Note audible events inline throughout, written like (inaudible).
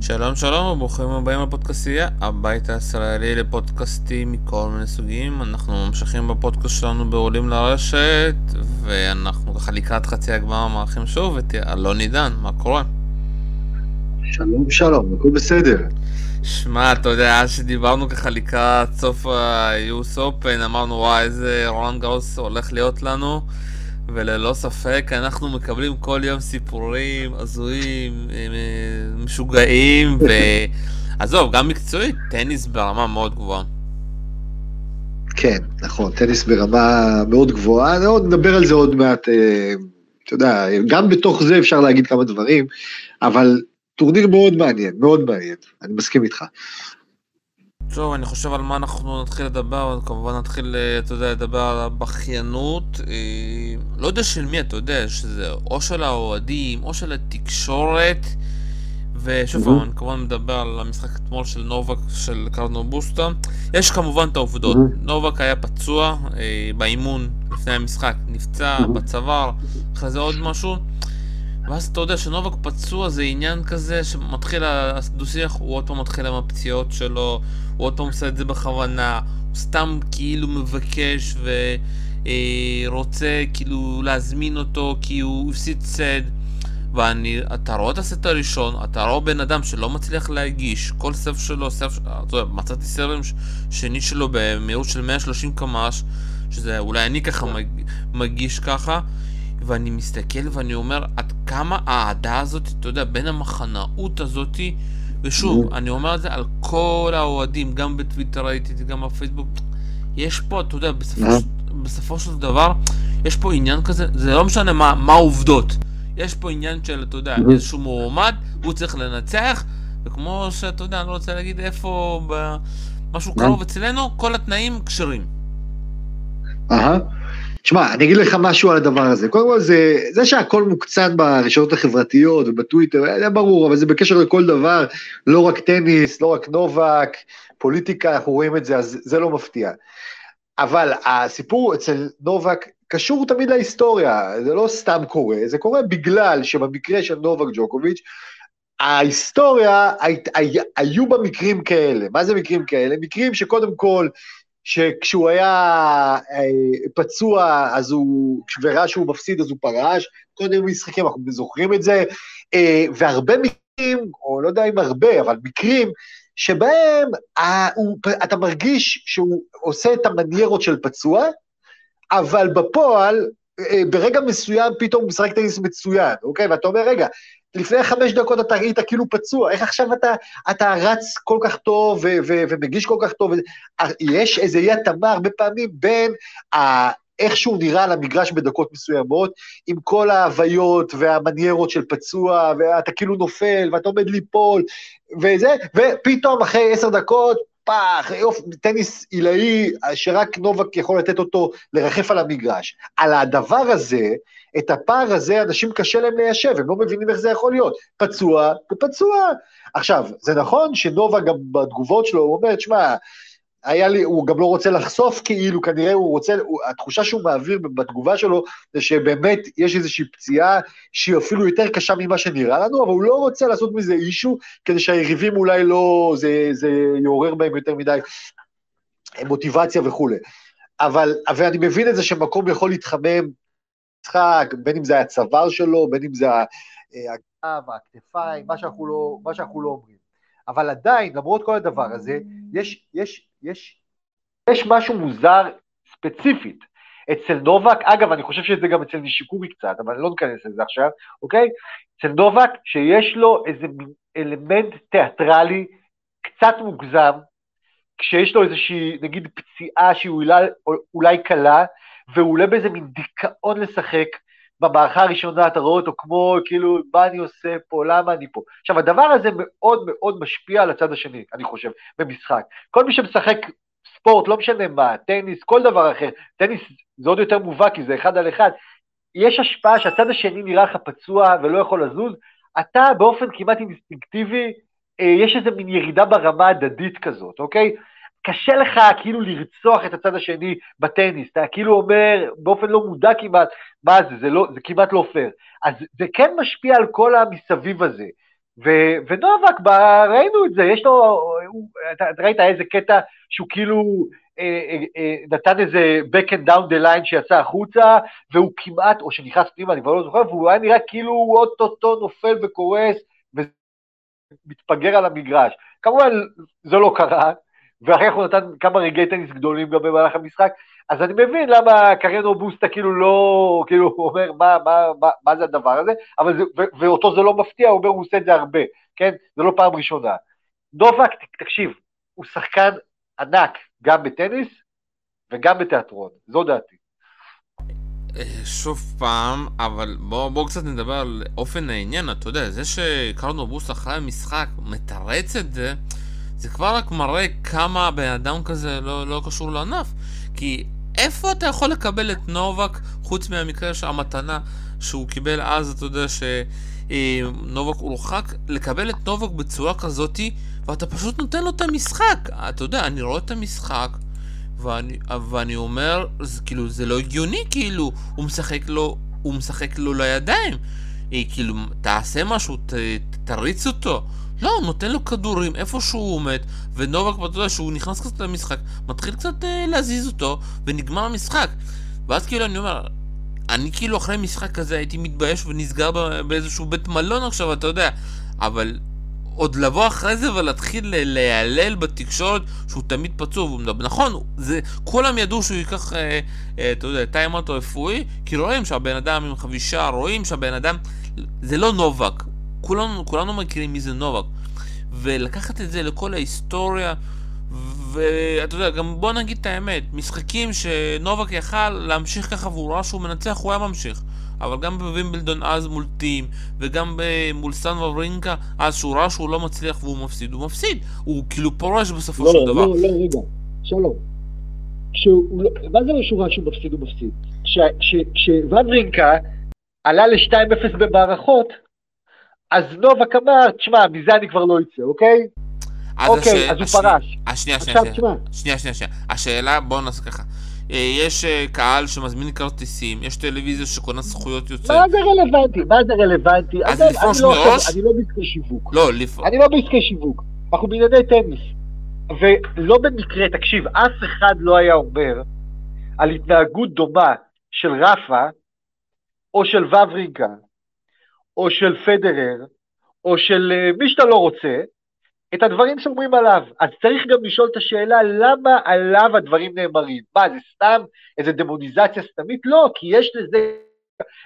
שלום שלום וברוכים הבאים לפודקאסטייה, הבית הישראלי לפודקאסטים מכל מיני סוגים. אנחנו ממשיכים בפודקאסט שלנו בעולים לרשת, ואנחנו ככה לקראת חצי הגמר מארחים שוב את אלון עידן, מה קורה? שלום שלום, הכל בסדר. שמע, אתה יודע, אז שדיברנו ככה לקראת סוף ה-US Open, אמרנו וואי איזה רולנד גאוס הולך להיות לנו. וללא ספק אנחנו מקבלים כל יום סיפורים הזויים, אה, משוגעים, ועזוב, (laughs) גם מקצועית, טניס ברמה מאוד גבוהה. כן, נכון, טניס ברמה מאוד גבוהה, עוד נדבר על זה עוד מעט, אה, אתה יודע, גם בתוך זה אפשר להגיד כמה דברים, אבל טורניר מאוד מעניין, מאוד מעניין, אני מסכים איתך. טוב, אני חושב על מה אנחנו נתחיל לדבר, כמובן נתחיל, אה, אתה יודע, לדבר על הבכיינות. אה, לא יודע של מי, אתה יודע, שזה או של האוהדים, או של התקשורת. ושוב פעם, אני כמובן מדבר על המשחק אתמול של נובק, של קרנו בוסטה. יש כמובן את העובדות. נובק היה פצוע אה, באימון לפני המשחק, נפצע בצוואר, אחרי זה עוד משהו. ואז אתה יודע שנובק פצוע זה עניין כזה שמתחיל הדו-שיח, הוא עוד פעם מתחיל עם הפציעות שלו, הוא עוד פעם עושה את זה בכוונה, הוא סתם כאילו מבקש ורוצה כאילו להזמין אותו כי הוא הפסיד סד. ואתה רואה את הסט הראשון, אתה רואה בן אדם שלא מצליח להגיש, כל סף שלו, סף, אתה יודע, מצאתי סרם שני שלו במהירות של 130 קמ"ש, שזה אולי אני ככה מגיש ככה, ואני מסתכל ואני אומר עד כמה האהדה הזאת, אתה יודע, בין המחנאות הזאתי, ושוב, אני אומר את זה על כל האוהדים, גם בטוויטר ראיתי את זה, גם בפייסבוק, יש פה, אתה יודע, בסופו, בסופו של דבר, יש פה עניין כזה, זה לא משנה מה, מה העובדות, יש פה עניין של, אתה יודע, איזשהו מועמד, הוא צריך לנצח, וכמו שאתה יודע, אני לא רוצה להגיד איפה, משהו קרוב אצלנו, כל התנאים כשרים. אהה. תשמע, אני אגיד לך משהו על הדבר הזה. קודם כל, זה, זה שהכל מוקצן ברשתות החברתיות ובטוויטר, זה ברור, אבל זה בקשר לכל דבר, לא רק טניס, לא רק נובק, פוליטיקה, אנחנו רואים את זה, אז זה לא מפתיע. אבל הסיפור אצל נובק קשור תמיד להיסטוריה, זה לא סתם קורה, זה קורה בגלל שבמקרה של נובק ג'וקוביץ', ההיסטוריה, היו בה מקרים כאלה. מה זה מקרים כאלה? מקרים שקודם כל, שכשהוא היה אה, פצוע, אז הוא, וראה שהוא מפסיד אז הוא פרש, קודם משחקים, אנחנו זוכרים את זה, אה, והרבה מקרים, או לא יודע אם הרבה, אבל מקרים, שבהם אה, הוא, אתה מרגיש שהוא עושה את המניירות של פצוע, אבל בפועל, ברגע מסוים פתאום הוא משחק טניס מצוין, אוקיי? ואתה אומר, רגע, לפני חמש דקות אתה היית כאילו פצוע, איך עכשיו אתה, אתה רץ כל כך טוב ומגיש כל כך טוב? יש איזה אי התאמה הרבה פעמים בין ה... איך שהוא נראה על המגרש בדקות מסוימות, עם כל ההוויות והמניירות של פצוע, ואתה כאילו נופל, ואתה עומד ליפול, וזה, ופתאום אחרי עשר דקות, פח, טניס עילאי, שרק נובק יכול לתת אותו לרחף על המגרש. על הדבר הזה, את הפער הזה, אנשים קשה להם ליישב, הם לא מבינים איך זה יכול להיות. פצוע ופצוע. עכשיו, זה נכון שנובה גם בתגובות שלו, הוא אומר, תשמע, היה לי, הוא גם לא רוצה לחשוף כאילו, כנראה הוא רוצה, הוא, התחושה שהוא מעביר בתגובה שלו, זה שבאמת יש איזושהי פציעה שהיא אפילו יותר קשה ממה שנראה לנו, אבל הוא לא רוצה לעשות מזה אישו, כדי שהיריבים אולי לא, זה, זה יעורר בהם יותר מדי מוטיבציה וכולי. אבל, ואני מבין את זה שמקום יכול להתחמם משחק, בין אם זה הצוואר שלו, בין אם זה אה, הגב, הכתפיים, מה שאנחנו לא, מה שאנחנו לא אומרים. אבל עדיין, למרות כל הדבר הזה, יש, יש, יש, יש משהו מוזר ספציפית אצל נובק, אגב, אני חושב שזה גם אצל נישיקורי קצת, אבל אני לא ניכנס לזה עכשיו, אוקיי? אצל נובק, שיש לו איזה אלמנט תיאטרלי קצת מוגזם, כשיש לו איזושהי, נגיד, פציעה שהיא אולי, אולי קלה, והוא עולה באיזה מין דיכאון לשחק, במערכה הראשונה אתה רואה אותו כמו, כאילו, מה אני עושה פה, למה אני פה. עכשיו, הדבר הזה מאוד מאוד משפיע על הצד השני, אני חושב, במשחק. כל מי שמשחק ספורט, לא משנה מה, טניס, כל דבר אחר, טניס זה עוד יותר מובהק, כי זה אחד על אחד, יש השפעה שהצד השני נראה לך פצוע ולא יכול לזוז, אתה באופן כמעט אינסטינקטיבי, אה, יש איזה מין ירידה ברמה הדדית כזאת, אוקיי? קשה לך כאילו לרצוח את הצד השני בטניס, אתה כאילו אומר באופן לא מודע כמעט, מה זה, זה, לא, זה כמעט לא פייר. אז זה כן משפיע על כל המסביב הזה. ו- ונובק, ראינו את זה, יש לו, הוא, אתה, ראית איזה קטע שהוא כאילו אה, אה, אה, נתן איזה back and down the line שיצא החוצה, והוא כמעט, או שנכנס פנימה, אני כבר לא זוכר, והוא היה נראה כאילו הוא אוטוטו נופל וקורס, ומתפגר על המגרש. כמובן, זה לא קרה, ואחרי הוא נתן כמה רגעי טניס גדולים גם במהלך המשחק, אז אני מבין למה קרנו בוסטה כאילו לא, כאילו הוא אומר מה, מה, מה, מה זה הדבר הזה, אבל זה, ו, ואותו זה לא מפתיע, הוא אומר הוא עושה את זה הרבה, כן? זה לא פעם ראשונה. נובק, תקשיב, הוא שחקן ענק, גם בטניס וגם בתיאטרון, זו דעתי. אה, שוב פעם, אבל בואו בוא קצת נדבר על אופן העניין, אתה יודע, זה שקרנו בוס אחרי המשחק מתרץ את זה, זה כבר רק מראה כמה בן אדם כזה לא, לא קשור לענף. כי איפה אתה יכול לקבל את נובק, חוץ מהמקרה שהמתנה שהוא קיבל אז, אתה יודע שנובק אה, הורחק, לקבל את נובק בצורה כזאתי, ואתה פשוט נותן לו את המשחק. אתה יודע, אני רואה את המשחק, ואני, ואני אומר, זה, כאילו, זה לא הגיוני, כאילו, הוא משחק לו, הוא משחק לו לידיים. אה, כאילו, תעשה משהו, ת, תריץ אותו. לא, הוא נותן לו כדורים איפה שהוא עומד, ונובק, אתה יודע, שהוא נכנס קצת למשחק, מתחיל קצת אה, להזיז אותו, ונגמר המשחק. ואז כאילו אני אומר, אני כאילו אחרי משחק כזה הייתי מתבייש ונסגר באיזשהו בית מלון עכשיו, אתה יודע, אבל עוד לבוא אחרי זה ולהתחיל ליילל בתקשורת שהוא תמיד פצוע והוא מדבר, נכון, זה, כולם ידעו שהוא ייקח, אה, אה, אתה יודע, טיימאוט רפואי, כי רואים שהבן אדם עם חבישה, רואים שהבן אדם, זה לא נובק, כולנו, כולנו מכירים מי זה נובק. ולקחת את זה לכל ההיסטוריה, ואתה יודע, גם בוא נגיד את האמת, משחקים שנובק יכל להמשיך ככה והוא ראה שהוא מנצח, הוא היה ממשיך. אבל גם בווימבלדון אז מול טים, וגם מול סן וברינקה, אז שהוא ראה שהוא לא מצליח והוא מפסיד, הוא מפסיד. הוא כאילו פורש בסופו לא, של דבר. לא, לא, רגע, שלום. כשהוא, לא, מה זה לא שהוא ראה שהוא מפסיד, הוא מפסיד? כשוונרינקה עלה ל-2-0 במערכות, אז נובק אמר, תשמע, מזה אני כבר לא אצא, אוקיי? אז אוקיי, הש... אז הוא. פרש. השנייה, שנייה, שנייה, שנייה, שנייה, שנייה. השאלה, בואו נעשה ככה. אה, יש אה, קהל שמזמין כרטיסים, יש טלוויזיה שקונה זכויות יוצא. מה זה רלוונטי? מה זה רלוונטי? אז לפרוש לא מראש? אני לא בעסקי שיווק. לא, לפ... אני לא בעסקי שיווק. אנחנו בענייני טניס. ולא במקרה, תקשיב, אף אחד לא היה אומר על התנהגות דומה של רפה או של וברינקה או של פדרר, או של אה, מי שאתה לא רוצה, את הדברים שאומרים עליו. אז צריך גם לשאול את השאלה, למה עליו הדברים נאמרים? מה, זה סתם איזה דמוניזציה סתמית? לא, כי יש לזה...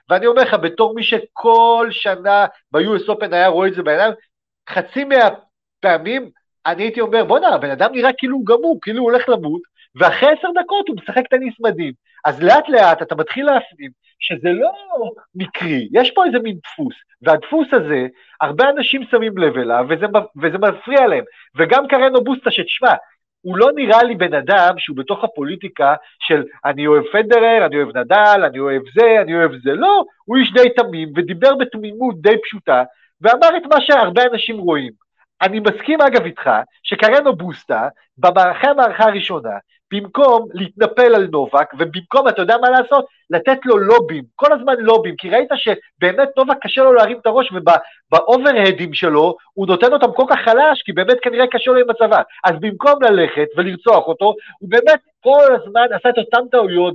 ואני אומר לך, בתור מי שכל שנה ב-US Open היה רואה את זה בעיניים, חצי מהפעמים אני הייתי אומר, בואנה, הבן אדם נראה כאילו הוא גמור, כאילו הוא הולך למות, ואחרי עשר דקות הוא משחק טניס מדהים. אז לאט לאט אתה מתחיל להפנים שזה לא מקרי, יש פה איזה מין דפוס, והדפוס הזה, הרבה אנשים שמים לב אליו, וזה, וזה מפריע להם. וגם קרנו בוסטה, שתשמע, הוא לא נראה לי בן אדם שהוא בתוך הפוליטיקה של אני אוהב פדרר, אני אוהב נדל, אני אוהב זה, אני אוהב זה, לא, הוא איש די תמים, ודיבר בתמימות די פשוטה, ואמר את מה שהרבה אנשים רואים. אני מסכים אגב איתך, שקרנו בוסטה, במערכי המערכה הראשונה, במקום להתנפל על נובק, ובמקום, אתה יודע מה לעשות? לתת לו לובים, כל הזמן לובים, כי ראית שבאמת נובק קשה לו להרים את הראש, ובאוברהדים שלו הוא נותן אותם כל כך חלש, כי באמת כנראה קשה לו עם הצבא. אז במקום ללכת ולרצוח אותו, הוא באמת כל הזמן עשה את אותן טעויות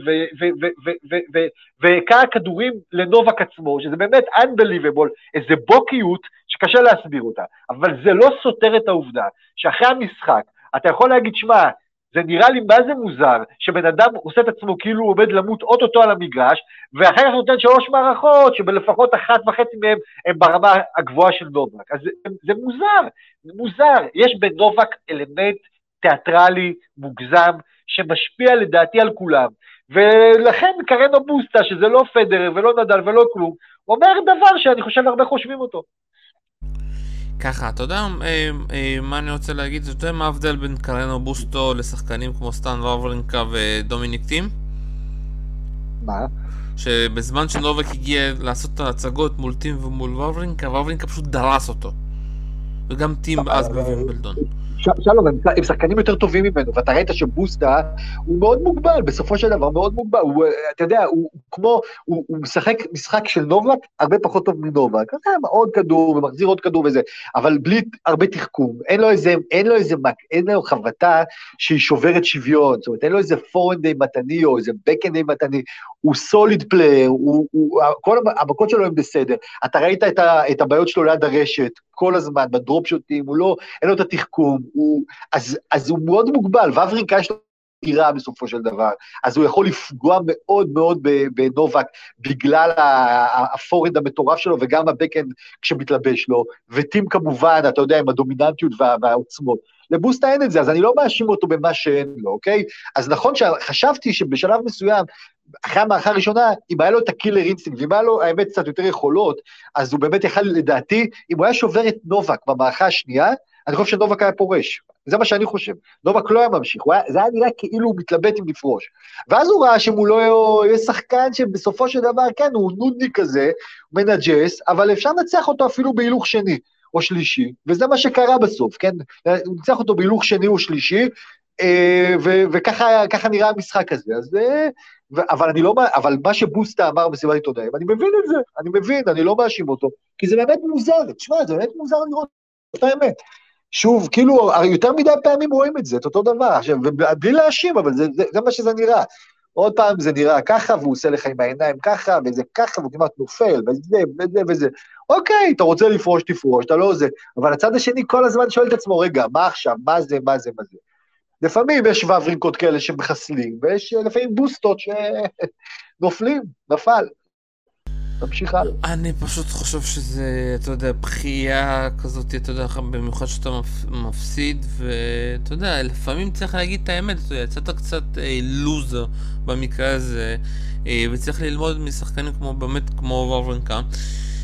והכה כדורים לנובק עצמו, שזה באמת unbelievable, איזה בוקיות שקשה להסביר אותה. אבל זה לא סותר את העובדה שאחרי המשחק, אתה יכול להגיד, שמע, זה נראה לי מה זה מוזר, שבן אדם עושה את עצמו כאילו הוא עומד למות אוטוטו על המגרש, ואחר כך נותן שלוש מערכות, שבלפחות אחת וחצי מהן הן ברמה הגבוהה של נובק. אז זה, זה מוזר, זה מוזר. יש בנובק אלמנט תיאטרלי מוגזם, שמשפיע לדעתי על כולם. ולכן קרנו בוסטה, שזה לא פדר ולא נדל ולא כלום, אומר דבר שאני חושב הרבה חושבים אותו. ככה, אתה יודע אה, אה, מה אני רוצה להגיד? אתה יודע מה ההבדל בין קרנו בוסטו לשחקנים כמו סטן וברינקה ודומיניק טים? מה? שבזמן שנובק הגיע לעשות את ההצגות מול טים ומול וברינקה, וברינקה פשוט דרס אותו. וגם טים אז בווימבלדון. שלום, הם שחקנים יותר טובים ממנו, ואתה ראית שבוסטה הוא מאוד מוגבל, בסופו של דבר מאוד מוגבל, הוא, אתה יודע, הוא כמו, הוא, הוא משחק משחק של נובק הרבה פחות טוב מנובק, עוד כדור ומחזיר עוד כדור וזה, אבל בלי הרבה תחכום, אין לו איזה, אין לו איזה, אין לו חבטה שהיא שוברת שוויון, זאת אומרת, אין לו איזה forehand אימתני או איזה backhand אימתני, הוא solid player, הוא, הוא, כל המכות שלו הם בסדר, אתה ראית את, ה, את הבעיות שלו ליד הרשת, כל הזמן, ב drop shot ים, הוא לא, אין לו את התחכום, הוא, אז, אז הוא מאוד מוגבל, וברינקה יש לו עירה בסופו של דבר, אז הוא יכול לפגוע מאוד מאוד בנובק בגלל ה forehand המטורף שלו וגם ה backhand כשמתלבש לו, וטים כמובן, אתה יודע, עם הדומיננטיות וה, והעוצמות. לבוסטה אין את זה, אז אני לא מאשים אותו במה שאין לו, אוקיי? אז נכון שחשבתי שבשלב מסוים, אחרי המערכה הראשונה, אם היה לו את ה killer instinct, ואם היה לו, האמת, קצת יותר יכולות, אז הוא באמת יכל, לדעתי, אם הוא היה שובר את נובק במערכה השנייה, אני חושב שנובק היה פורש. זה מה שאני חושב. נובק לא היה ממשיך, היה, זה היה נראה כאילו הוא מתלבט אם לפרוש. ואז הוא ראה שהוא לא יהיה שחקן שבסופו של דבר, כן, הוא נודניק כזה, מנג'ס, אבל אפשר לנצח אותו אפילו בהילוך שני או שלישי, וזה מה שקרה בסוף, כן? הוא ניצח אותו בהילוך שני או שלישי, אה, וככה נראה המשחק הזה. אז, אה, אבל לא, אבל מה שבוסטה אמר במסיבת עיתונאים, אני מבין את זה, אני מבין, אני לא מאשים אותו, כי זה באמת מוזר, תשמע, זה באמת מוזר לראות את האמת. שוב, כאילו, יותר מדי פעמים רואים את זה, את אותו דבר, עכשיו, בלי להאשים, אבל זה, זה, זה מה שזה נראה. עוד פעם זה נראה ככה, והוא עושה לך עם העיניים ככה, וזה ככה, והוא כמעט נופל, וזה, וזה, וזה. אוקיי, אתה רוצה לפרוש, תפרוש, אתה לא זה. אבל הצד השני כל הזמן שואל את עצמו, רגע, מה עכשיו, מה זה, מה זה, מה זה. לפעמים יש וברינקות כאלה שמחסלים, ויש לפעמים בוסטות שנופלים, נפל. תמשיך הלאה. אני פשוט חושב שזה, אתה יודע, בכייה כזאת, אתה יודע, במיוחד שאתה מפסיד, ואתה יודע, לפעמים צריך להגיד את האמת, אתה יודע, יצאת קצת אה, לוזר במקרה הזה, אה, וצריך ללמוד משחקנים כמו, באמת, כמו וורברנקה.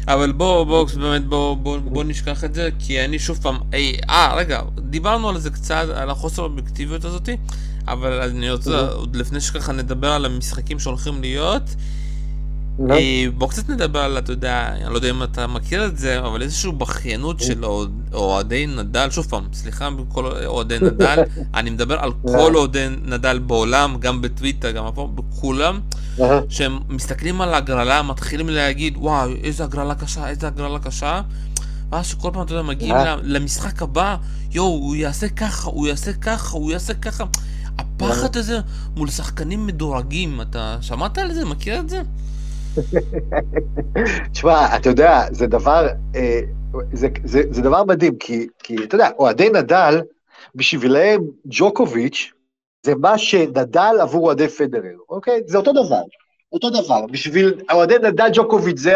אבל בוא, בוא, באמת, בוא, בוא, בוא נשכח את זה, כי אני שוב פעם, אי, אה, רגע, דיברנו על זה קצת, על החוסר האובייקטיביות הזאתי, אבל אני רוצה, עוד לפני שככה נדבר על המשחקים שהולכים להיות, לא. אה, בוא קצת נדבר על, אתה יודע, אני לא יודע אם אתה מכיר את זה, אבל איזושהי בכיינות של אוהדי נדל, שוב פעם, סליחה בכל אוהדי נדל, (laughs) אני מדבר על לא. כל אוהדי נדל בעולם, גם בטוויטר, גם פה, בכולם, שהם מסתכלים על הגרלה, מתחילים להגיד, וואו, איזה הגרלה קשה, איזה הגרלה קשה, ואז שכל פעם, אתה יודע, מגיעים למשחק הבא, יואו, הוא יעשה ככה, הוא יעשה ככה, הוא יעשה ככה. הפחד הזה מול שחקנים מדורגים, אתה שמעת על זה? מכיר את זה? תשמע, אתה יודע, זה דבר, אה, זה, זה, זה דבר מדהים, כי, כי אתה יודע, אוהדי נדל, בשבילם ג'וקוביץ' זה מה שנדל עבור אוהדי פדרר, אוקיי? זה אותו דבר. אותו דבר, בשביל אוהדי נדל ג'וקוביץ' זה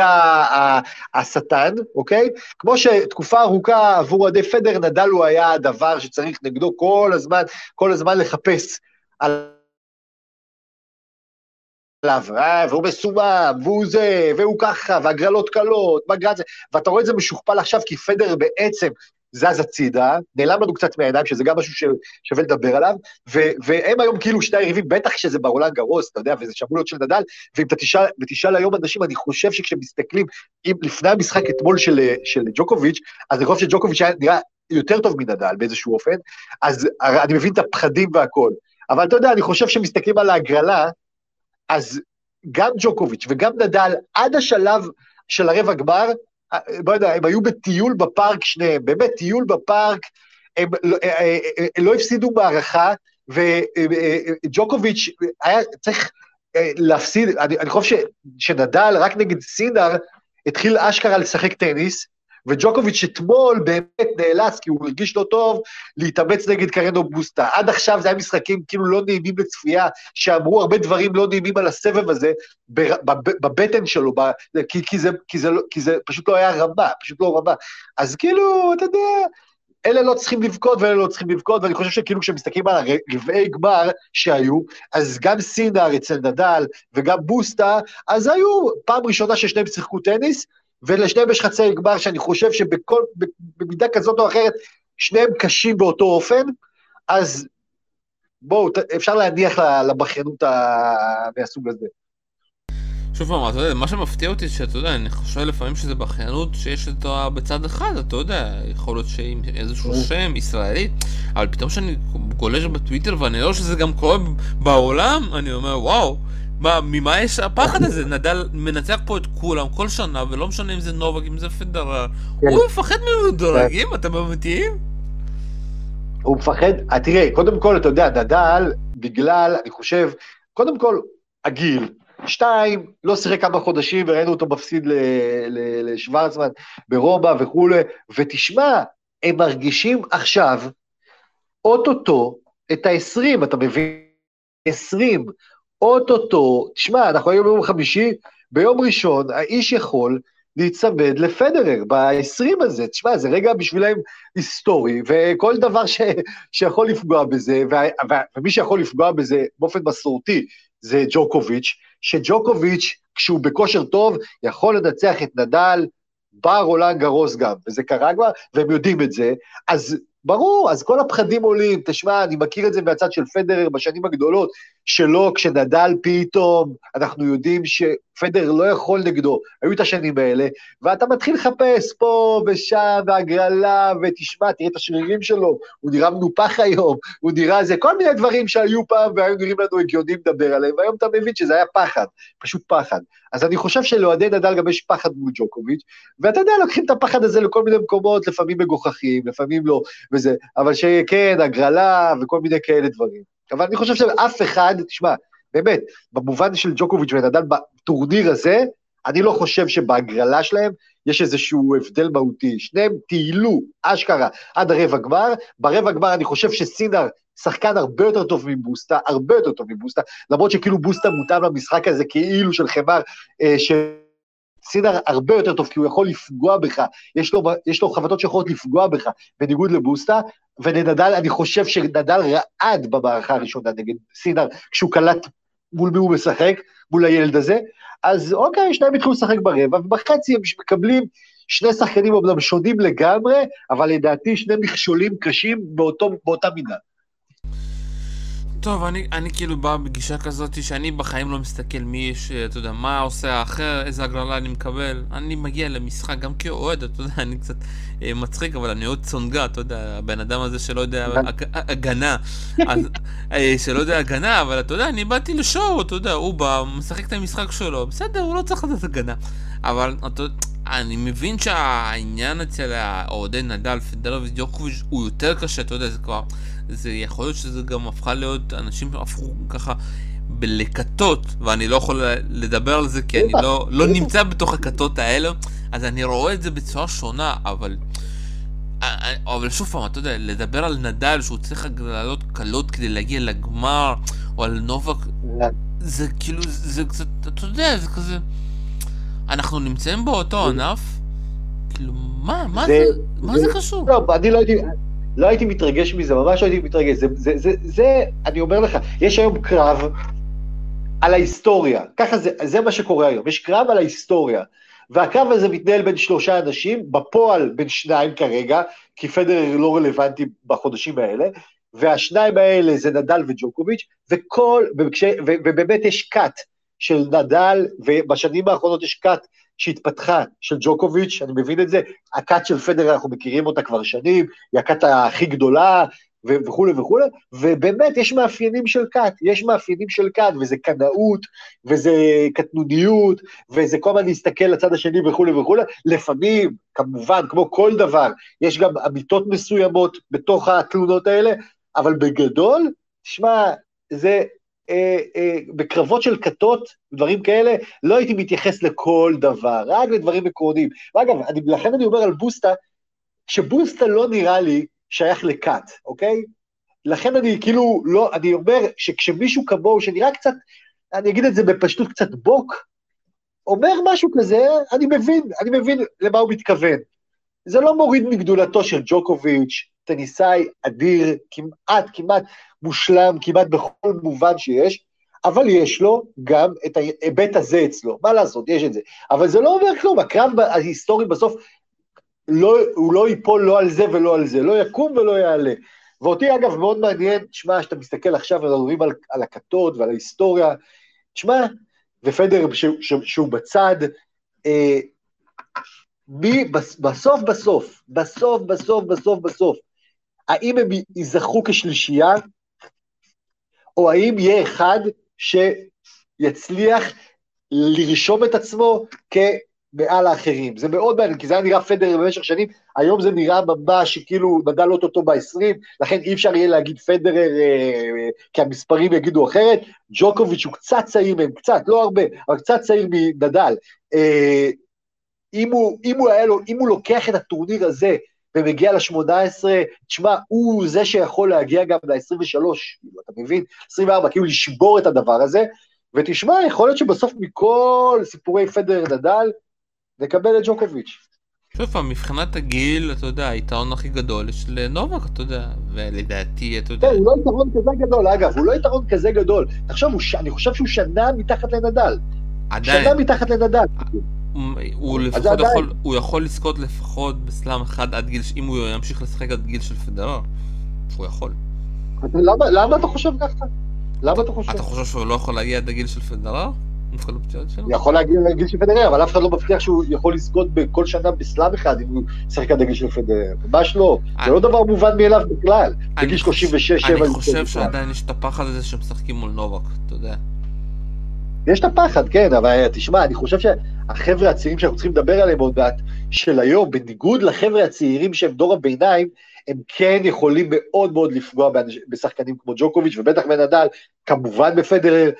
השטן, אוקיי? כמו שתקופה ארוכה עבור אוהדי פדר, נדל הוא היה הדבר שצריך נגדו כל הזמן, כל הזמן לחפש על עליו, אה, והוא מסומם, והוא זה, והוא ככה, והגרלות קלות, בגרץ, ואתה רואה את זה משוכפל עכשיו, כי פדר בעצם זז הצידה, נעלם לנו קצת מהעיניים, שזה גם משהו ששווה לדבר עליו, ו- והם היום כאילו שני היריבים, בטח כשזה ברולנד גרוס, אתה יודע, וזה שמולות של נדל, ואם אתה תשאל, היום אנשים, אני חושב שכשמסתכלים, אם לפני המשחק אתמול של, של ג'וקוביץ', אז אני חושב שג'וקוביץ' היה נראה יותר טוב מנדל באיזשהו אופן, אז אני מבין את הפחדים והכל. אבל אתה יודע, אני חושב שמסתכלים על ההגרלה, אז גם ג'וקוביץ' וגם נדל, עד השלב של הרבע גמר, לא יודע, הם היו בטיול בפארק שניהם, באמת טיול בפארק, הם לא, אה, אה, אה, לא הפסידו מערכה, וג'וקוביץ' היה צריך להפסיד, אני, אני חושב ש, שנדל רק נגד סינר התחיל אשכרה לשחק טניס, וג'וקוביץ' אתמול באמת נאלץ, כי הוא הרגיש לא טוב, להתאמץ נגד קרנו בוסטה. עד עכשיו זה היה משחקים כאילו לא נעימים לצפייה, שאמרו הרבה דברים לא נעימים על הסבב הזה, בבטן שלו, ב, כי, כי, זה, כי, זה, לא, כי זה פשוט לא היה רמה, פשוט לא רמה. אז כאילו, אתה יודע, אלה לא צריכים לבכות ואלה לא צריכים לבכות, ואני חושב שכאילו כשמסתכלים על הרבעי גמר שהיו, אז גם סינר אצל נדל וגם בוסטה, אז היו פעם ראשונה ששניהם שיחקו טניס, ולשניהם יש חצי גמר שאני חושב שבמידה כזאת או אחרת, שניהם קשים באותו אופן, אז בואו, אפשר להניח לבכיינות מהסוג הזה. שוב פעם, אתה יודע, מה שמפתיע אותי, שאתה יודע, אני חושב לפעמים שזה בכיינות שיש אותה בצד אחד, אתה יודע, יכול להיות שעם איזשהו שם ישראלי, אבל פתאום כשאני גולש בטוויטר ואני רואה שזה גם קורה בעולם, אני אומר, וואו, מה, ממה יש הפחד הזה? נדל מנצח פה את כולם כל שנה, ולא משנה אם זה נובק, אם זה פדרר, כן. הוא מפחד ממדורגים, אתם אמיתיים? הוא מפחד, אה, תראה, קודם כל, אתה יודע, נדל, בגלל, אני חושב, קודם כל, הגיל. שתיים, לא שיחק כמה חודשים וראינו אותו מפסיד לשוורצמן ברומא וכולי, ותשמע, הם מרגישים עכשיו, אוטוטו, את ה-20, אתה מבין? 20, אוטוטו, תשמע, אנחנו היום ביום חמישי, ביום ראשון, האיש יכול להיצמד לפדרר ב-20 הזה, תשמע, זה רגע בשבילם היסטורי, וכל דבר ש, שיכול לפגוע בזה, ו, ו, ומי שיכול לפגוע בזה באופן מסורתי, זה ג'וקוביץ', שג'וקוביץ', כשהוא בכושר טוב, יכול לנצח את נדל, בר רולנד גרוס גם, וזה קרה כבר, והם יודעים את זה, אז ברור, אז כל הפחדים עולים, תשמע, אני מכיר את זה מהצד של פדרר בשנים הגדולות, שלא, כשנדל פתאום, אנחנו יודעים שפדרר לא יכול נגדו, היו את השנים האלה, ואתה מתחיל לחפש פה ושם, והגרלה, ותשמע, תראה את השרירים שלו, הוא נראה מנופח היום, הוא נראה זה, כל מיני דברים שהיו פעם והיו נראים לנו הגיונים לדבר עליהם, והיום אתה מבין שזה היה פחד, פשוט פחד. אז אני חושב שלאוהדי נדל גם יש פחד מול ג'וקוביץ', ואתה יודע, לוקחים את הפחד הזה לכל מיני מקומות, לפעמים מגוחכים, לפעמים לא, וזה, אבל שכן, הגרלה וכל מיני כאלה דברים. אבל אני חושב שאף אחד, תשמע, באמת, במובן של ג'וקוביץ' ונדל בטורניר הזה, אני לא חושב שבהגרלה שלהם יש איזשהו הבדל מהותי. שניהם טיילו, אשכרה, עד הרבע גמר. ברבע גמר אני חושב שסינר שחקן הרבה יותר טוב מבוסטה, הרבה יותר טוב מבוסטה, למרות שכאילו בוסטה מותאם למשחק הזה כאילו של חמר, אה, ש... סינר הרבה יותר טוב, כי הוא יכול לפגוע בך, יש לו, יש לו חבטות שיכולות לפגוע בך, בניגוד לבוסטה, ונדל, אני חושב שנדל רעד במערכה הראשונה נגד סינר, כשהוא קלט מול מי הוא משחק, מול הילד הזה, אז אוקיי, שניים התחילו לשחק ברבע, ובחצי הם מקבלים שני שחקנים אומנם שונים לגמרי, אבל לדעתי שני מכשולים קשים באותו, באותה מידה. טוב, אני, אני כאילו בא בגישה כזאת שאני בחיים לא מסתכל מי יש, אתה יודע, מה עושה האחר, איזה הגרלה אני מקבל. אני מגיע למשחק גם כאוהד, אתה יודע, אני קצת מצחיק, אבל אני אוהד צונגה, אתה יודע, הבן אדם הזה שלא יודע הג, הגנה, (laughs) אז, אה, שלא יודע הגנה, אבל אתה יודע, אני באתי לשואו, אתה יודע, הוא בא, משחק את המשחק שלו, בסדר, הוא לא צריך לדעת הגנה. אבל אתה אני מבין שהעניין אצל האוהדי נדל, פדרר ודיוקוביץ' הוא יותר קשה, אתה יודע, זה כבר... זה יכול להיות שזה גם הפכה להיות, אנשים הפכו ככה בלקטות, ואני לא יכול לדבר על זה כי אני לא, לא נמצא בתוך הכתות האלה, אז אני רואה את זה בצורה שונה, אבל... אבל שוב פעם, אתה יודע, לדבר על נדל שהוא צריך לעלות קלות כדי להגיע לגמר, או על נובק, זה כאילו, זה קצת, אתה יודע, זה כזה... אנחנו נמצאים באותו ענף? כאילו, מה, מה זה, מה זה קשור? לא, אני לא הייתי... לא הייתי מתרגש מזה, ממש לא הייתי מתרגש. זה, זה, זה, זה, אני אומר לך, יש היום קרב על ההיסטוריה. ככה זה, זה מה שקורה היום. יש קרב על ההיסטוריה. והקרב הזה מתנהל בין שלושה אנשים, בפועל בין שניים כרגע, כי פדרר לא רלוונטי בחודשים האלה, והשניים האלה זה נדל וג'וקוביץ', וכל, וכש, ו, ובאמת יש קאט של נדל, ובשנים האחרונות יש קאט שהתפתחה של ג'וקוביץ', אני מבין את זה, הכת של פדר אנחנו מכירים אותה כבר שנים, היא הכת הכי גדולה וכולי וכולי, ובאמת יש מאפיינים של כת, יש מאפיינים של כת, וזה קנאות, וזה קטנוניות, וזה כל הזמן להסתכל לצד השני וכולי וכולי, לפעמים, כמובן, כמו כל דבר, יש גם אמיתות מסוימות בתוך התלונות האלה, אבל בגדול, תשמע, זה אה, אה, בקרבות של כתות, דברים כאלה, לא הייתי מתייחס לכל דבר, רק לדברים עקרוניים. ואגב, אני, לכן אני אומר על בוסטה, שבוסטה לא נראה לי שייך לכת, אוקיי? לכן אני כאילו, לא, אני אומר שכשמישהו כמוהו, שנראה קצת, אני אגיד את זה בפשטות קצת בוק, אומר משהו כזה, אני מבין, אני מבין למה הוא מתכוון. זה לא מוריד מגדולתו של ג'וקוביץ', טניסאי אדיר, כמעט, כמעט מושלם, כמעט בכל מובן שיש, אבל יש לו גם את ההיבט הזה אצלו, מה לעשות, יש את זה. אבל זה לא אומר כלום, הקרב ההיסטורי בסוף, לא, הוא לא ייפול לא על זה ולא על זה, לא יקום ולא יעלה. ואותי אגב מאוד מעניין, תשמע, שאתה מסתכל עכשיו ומדברים על, על הכתות ועל ההיסטוריה, תשמע, ופדר שהוא, שהוא בצד, אה, מי בסוף בסוף, בסוף בסוף בסוף בסוף, האם הם ייזכרו כשלישייה, או האם יהיה אחד שיצליח לרשום את עצמו כמעל האחרים. זה מאוד מעניין, כי זה היה נראה פדר במשך שנים, היום זה נראה ממש שכאילו נדל אוטוטו ב-20, לכן אי אפשר יהיה להגיד פדרר, אה, כי המספרים יגידו אחרת. ג'וקוביץ' הוא קצת צעיר מהם, קצת, לא הרבה, אבל קצת צעיר מנדל. אה, אם הוא, אם הוא היה לו, אם הוא לוקח את הטורניר הזה ומגיע ל-18, תשמע, הוא זה שיכול להגיע גם ל-23, כאילו, אתה מבין? 24, כאילו לשבור את הדבר הזה, ותשמע, יכול להיות שבסוף מכל סיפורי פדר נדל, נקבל את ג'וקוביץ'. שוב פעם, מבחינת הגיל, אתה יודע, היתרון הכי גדול יש לנובק, אתה יודע, ולדעתי, אתה יודע... כן, הוא לא יתרון כזה גדול, אגב, הוא לא יתרון כזה גדול. תחשוב, אני חושב שהוא שנה מתחת לנדל. עדיין. שנה מתחת לנדל. הוא לפחות יכול, הוא יכול לזכות לפחות בסלאם אחד עד גיל, אם הוא ימשיך לשחק עד גיל של פדרר, הוא יכול. למה, למה אתה חושב ככה? למה אתה חושב? אתה חושב שהוא לא יכול להגיע עד הגיל של פדרר? הוא יכול להגיע לגיל של פדרר, אבל אף אחד לא מבטיח שהוא יכול לזכות בכל שנה בסלאם אחד אם הוא ישחק עד הגיל של פדרר. ממש לא. זה לא דבר מובן מאליו בכלל. בגיל 36-7. אני חושב שעדיין יש את הפחד הזה שמשחקים מול נובק, אתה יודע. יש את הפחד, כן, אבל תשמע, אני חושב שהחבר'ה הצעירים שאנחנו צריכים לדבר עליהם עוד מעט, של היום, בניגוד לחבר'ה הצעירים שהם דור הביניים, הם כן יכולים מאוד מאוד לפגוע בשחקנים כמו ג'וקוביץ' ובטח בנדל, כמובן בפדרר, אה,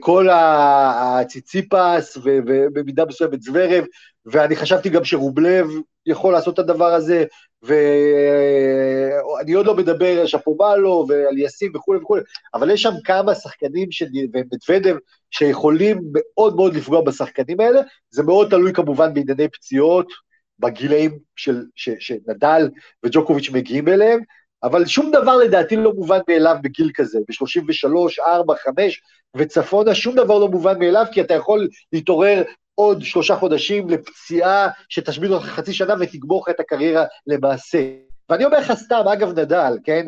כל הציציפס ובמידה מסוימת זוורב, ואני חשבתי גם שרובלב יכול לעשות את הדבר הזה, ואני עוד לא מדבר על שפומלו ועל יאסין וכולי וכולי, אבל יש שם כמה שחקנים, ומדוודב, שיכולים מאוד מאוד לפגוע בשחקנים האלה, זה מאוד תלוי כמובן בענייני פציעות, בגילאים של, ש, שנדל וג'וקוביץ' מגיעים אליהם, אבל שום דבר לדעתי לא מובן מאליו בגיל כזה, ב-33, 4, 5 וצפונה, שום דבר לא מובן מאליו, כי אתה יכול להתעורר עוד שלושה חודשים לפציעה שתשמיד אותך חצי שנה ותגמור לך את הקריירה למעשה. ואני אומר לך סתם, אגב נדל, כן?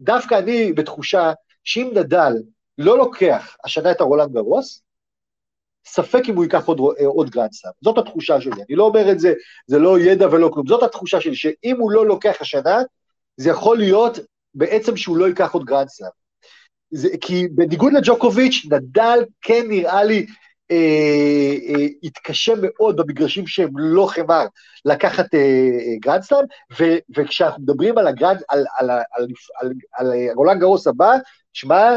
דווקא אני בתחושה שאם נדל לא לוקח השנה את הרולנד גרוס, ספק אם הוא ייקח עוד, עוד גרנדסלאם. זאת התחושה שלי. אני לא אומר את זה, זה לא ידע ולא כלום. זאת התחושה שלי, שאם הוא לא לוקח השנה, זה יכול להיות בעצם שהוא לא ייקח עוד גרנדסלאם. כי בניגוד לג'וקוביץ', נדל כן נראה לי אה, אה, התקשה מאוד במגרשים שהם לא חמר לקחת אה, אה, גרנדסלאם, וכשאנחנו מדברים על, הגרנד, על, על, על, על, על, על רולנד גרוס הבא, שמע,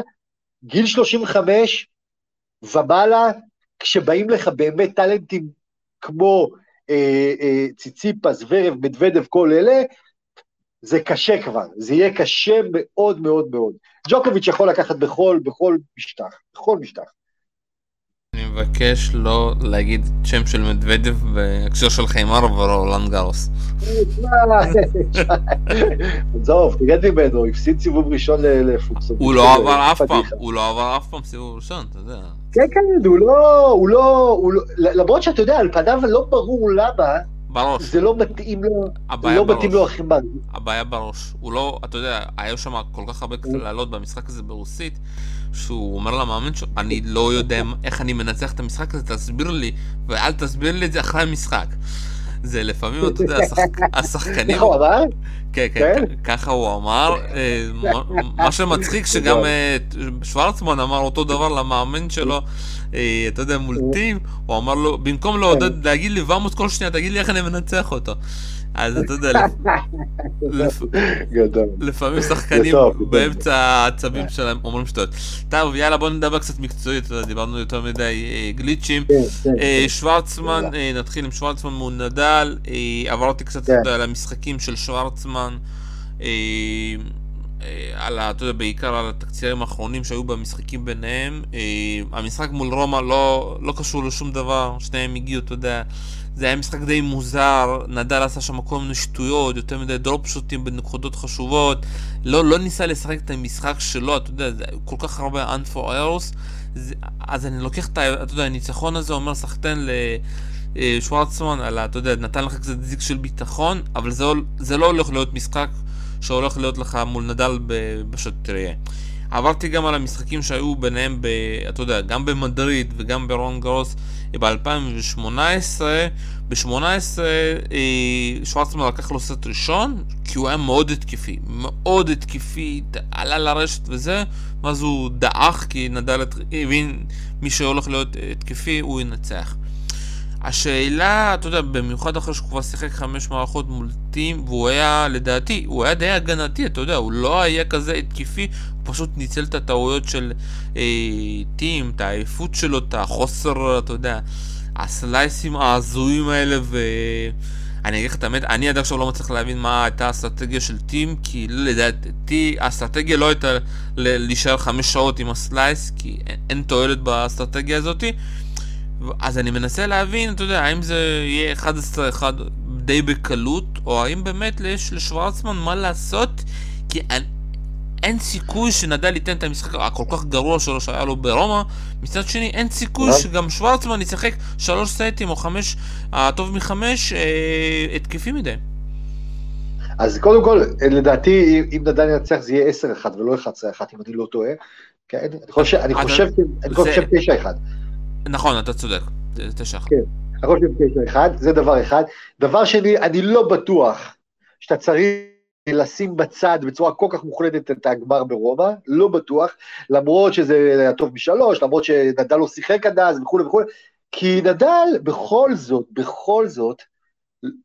גיל 35 ומעלה, כשבאים לך באמת טאלנטים כמו אה, אה, ציציפס, זברב, מדוודב, כל אלה, זה קשה כבר, זה יהיה קשה מאוד מאוד מאוד. ג'וקוביץ' יכול לקחת בכל, בכל משטח, בכל משטח. אני מבקש לא להגיד שם של מדוודב בהקשר של חיימר ורולנד גרוס. עזוב, תרד ממנו, הוא הפסיד סיבוב ראשון לפוקסון. הוא לא עבר אף פעם, הוא לא עבר אף פעם סיבוב ראשון, אתה יודע. כן, כן, הוא לא, הוא לא, לא למרות שאתה יודע, על פניו לא ברור למה, בראש. זה לא מתאים לו, לא מתאים לו הכי מהר. הבעיה בראש. הוא לא, אתה יודע, היה שם כל כך הרבה קללות במשחק הזה ברוסית, שהוא אומר למאמן שלו, אני לא יודע איך אני מנצח את המשחק הזה, תסביר לי, ואל תסביר לי את זה אחרי המשחק. זה לפעמים, אתה יודע, (laughs) השחקנים... איך הוא אמר? כן, כן, כן, ככה הוא אמר. אה, מה שמצחיק שגם אה, שוורצמן אמר אותו דבר למאמן שלו, אתה יודע, מול טים, הוא אמר לו, במקום לעודד, להגיד לי ומוס כל שנייה, תגיד לי איך אני מנצח אותו. אז אתה יודע, לפעמים שחקנים באמצע העצבים שלהם אומרים שטויות. טוב, יאללה בוא נדבר קצת מקצועית, דיברנו יותר מדי גליצ'ים. כן, כן. שוורצמן, נתחיל עם שוורצמן מול נדל, עברתי קצת כן. על המשחקים של שוורצמן. על ה... אתה יודע, בעיקר על התקצירים האחרונים שהיו במשחקים ביניהם. המשחק מול רומא לא, לא קשור לשום דבר, שניהם הגיעו, אתה יודע, זה היה משחק די מוזר, נדל עשה שם כל מיני שטויות, יותר מדי דרופ שוטים בנקודות חשובות, לא, לא ניסה לשחק את המשחק שלו, אתה יודע, זה כל כך הרבה un for errors, אז אני לוקח את. אתה יודע, הניצחון הזה אומר סחטיין לשוורצמן, על ה... אתה יודע, נתן לך קצת זיק של ביטחון, אבל זה, זה לא הולך להיות משחק שהולך להיות לך מול נדל תראה. עברתי גם על המשחקים שהיו ביניהם, ב, אתה יודע, גם במדריד וגם ברון גרוס ב-2018. ב-18 אה, שוורצמן לקח לו סט ראשון, כי הוא היה מאוד התקפי, מאוד התקפי, עלה לרשת וזה, ואז הוא דעך, כי נדל הבין מי שהולך להיות התקפי, הוא ינצח. השאלה, אתה יודע, במיוחד אחרי שהוא כבר שיחק חמש מערכות מול טים, והוא היה, לדעתי, הוא היה די הגנתי, אתה יודע, הוא לא היה כזה התקפי, הוא פשוט ניצל את הטעויות של אה, טים, את העייפות שלו, את החוסר, אתה יודע, הסלייסים ההזויים האלה, ואני אגיד לך את האמת, אני עד עכשיו לא מצליח להבין מה הייתה האסטרטגיה של טים, כי לדעתי האסטרטגיה לא הייתה להישאר חמש שעות עם הסלייס, כי אין, אין תועלת באסטרטגיה הזאתי. אז אני מנסה להבין, אתה יודע, האם זה יהיה 11-1 די בקלות, או האם באמת יש לשוורצמן מה לעשות, כי אין, אין סיכוי שנדל ייתן את המשחק הכל כך גרוע שלו שהיה לו ברומא, מצד שני אין סיכוי שגם שוורצמן ישחק שלוש סטים או חמש, הטוב מחמש, אה, התקפי מדי. אז קודם כל, לדעתי, אם נדל ינצח זה יהיה 10-1 ולא 11-1, אם אני לא טועה. כן, אני חושב, אני חושב, אני חושב 9-1. נכון, אתה צודק, זה תשע אחת. כן, אני חושב תשע אחד, זה דבר אחד. דבר שני, אני לא בטוח שאתה צריך לשים בצד בצורה כל כך מוחלטת את הגמר ברומא, לא בטוח, למרות שזה היה טוב משלוש, למרות שנדל לא שיחק עד אז וכולי וכולי, כי נדל בכל זאת, בכל זאת,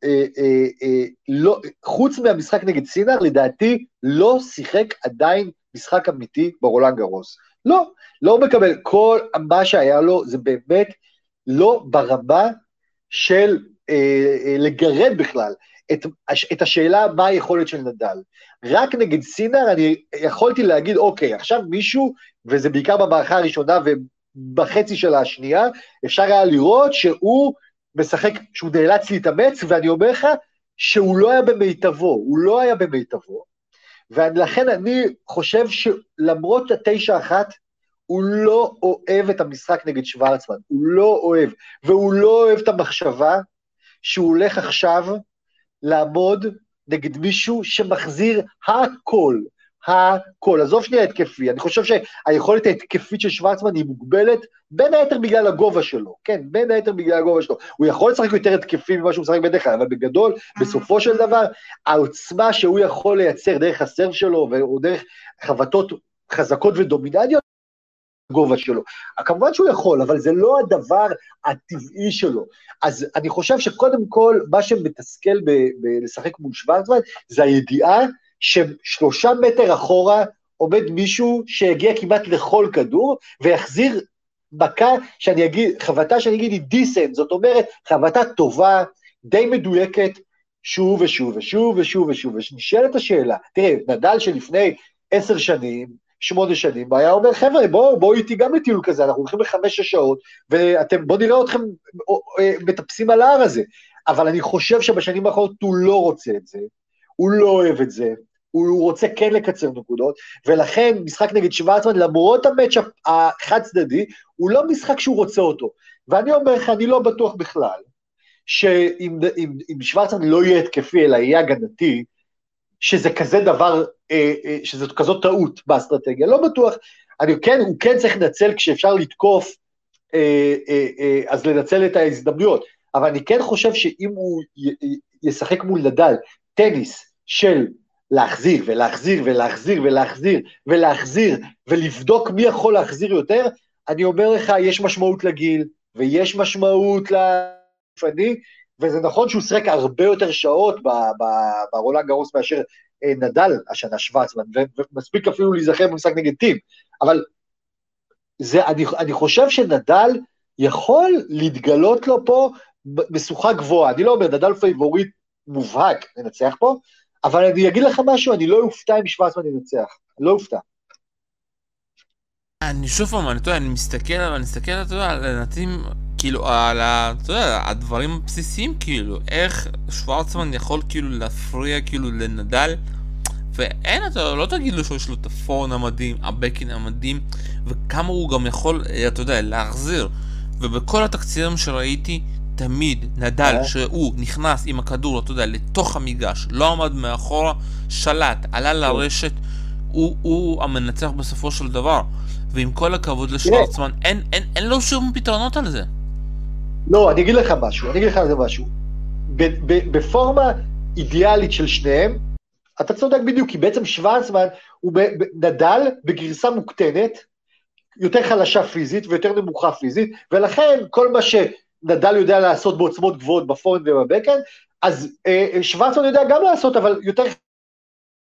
אה, אה, אה, לא, חוץ מהמשחק נגד סינר, לדעתי לא שיחק עדיין משחק אמיתי ברולנד גרוס. לא, לא מקבל. כל מה שהיה לו זה באמת לא ברמה של אה, אה, לגרד בכלל את, את השאלה מה היכולת של נדל. רק נגד סינר אני יכולתי להגיד, אוקיי, עכשיו מישהו, וזה בעיקר במערכה הראשונה ובחצי של השנייה, אפשר היה לראות שהוא משחק, שהוא נאלץ להתאמץ, ואני אומר לך שהוא לא היה במיטבו, הוא לא היה במיטבו. ולכן אני חושב שלמרות התשע אחת, הוא לא אוהב את המשחק נגד שוורצמן, הוא לא אוהב, והוא לא אוהב את המחשבה שהוא הולך עכשיו לעמוד נגד מישהו שמחזיר הכל, הכל. עזוב שנייה התקפי, אני חושב שהיכולת ההתקפית של שוורצמן היא מוגבלת, בין היתר בגלל הגובה שלו, כן, בין היתר בגלל הגובה שלו. הוא יכול לשחק יותר התקפי ממה שהוא משחק בדרך כלל, אבל בגדול, בסופו של דבר, העוצמה שהוא יכול לייצר דרך הסרב שלו, או דרך חבטות חזקות ודומינניות, הגובה שלו. כמובן שהוא יכול, אבל זה לא הדבר הטבעי שלו. אז אני חושב שקודם כל, מה שמתסכל בלשחק מול שוורצמן, זה הידיעה ששלושה מטר אחורה עומד מישהו שהגיע כמעט לכל כדור, ויחזיר מכה שאני אגיד, חבטה שאני אגיד היא דיסנט, זאת אומרת, חבטה טובה, די מדויקת, שוב ושוב ושוב ושוב ושוב, ונשאלת השאלה, תראה, נדל שלפני עשר שנים, שמונה שנים, והיה אומר, חבר'ה, בואו בוא איתי גם לטיול כזה, אנחנו הולכים לחמש-שש שעות, ואתם, בואו נראה אתכם אה, מטפסים על ההר הזה. אבל אני חושב שבשנים האחרונות הוא לא רוצה את זה, הוא לא אוהב את זה, הוא רוצה כן לקצר נקודות, ולכן משחק נגד שוורצמן, למרות המצ'אפ החד צדדי, הוא לא משחק שהוא רוצה אותו. ואני אומר לך, אני לא בטוח בכלל, שאם שוורצמן לא יהיה התקפי, אלא יהיה הגנתי, שזה כזה דבר, אה, אה, שזאת כזאת טעות באסטרטגיה, לא בטוח. אני כן, הוא כן צריך לנצל כשאפשר לתקוף, אה, אז לנצל את ההזדמנויות. אבל אני כן חושב שאם הוא ישחק מול נדל טניס של להחזיר ולהחזיר ולהחזיר ולהחזיר ולהחזיר ולבדוק מי יכול להחזיר יותר, אני אומר לך, יש משמעות לגיל ויש משמעות לגופני, וזה נכון שהוא שיחק הרבה יותר שעות ברולנד גרוס מאשר אה, נדל השנה שוורצמן, ומספיק אפילו להיזכר במשחק נגד טים, אבל זה, אני, אני חושב שנדל יכול להתגלות לו פה משוכה גבוהה. אני לא אומר, נדל פייבוריט מובהק לנצח פה, אבל אני אגיד לך משהו, אני לא אופתע אם שוורצמן ינצח, לא אופתע. אני שוב פעם, אני, אני מסתכל, אני מסתכל, אתה יודע, הנתים כאילו, על ה... אתה יודע, הדברים הבסיסיים, כאילו, איך שוורצמן יכול כאילו להפריע כאילו לנדל, ואין, אתה לא תגיד לו שיש לו את הפורן המדהים, הבקין המדהים, וכמה הוא גם יכול, אתה יודע, להחזיר. ובכל התקצירים שראיתי, תמיד נדל, אה? שהוא נכנס עם הכדור, אתה יודע, לתוך המגרש, לא עמד מאחורה, שלט, עלה לרשת, הוא, הוא המנצח בסופו של דבר. ועם כל הכבוד לשוורצמן, אין, אין, אין לו שום פתרונות על זה. לא, אני אגיד לך משהו, אני אגיד לך משהו. בפורמה אידיאלית של שניהם, אתה צודק בדיוק, כי בעצם שוורצמן הוא נדל בגרסה מוקטנת, יותר חלשה פיזית ויותר נמוכה פיזית, ולכן כל מה שנדל יודע לעשות בעוצמות גבוהות ב forehand וב backhand, אז אה, שוורצמן יודע גם לעשות, אבל יותר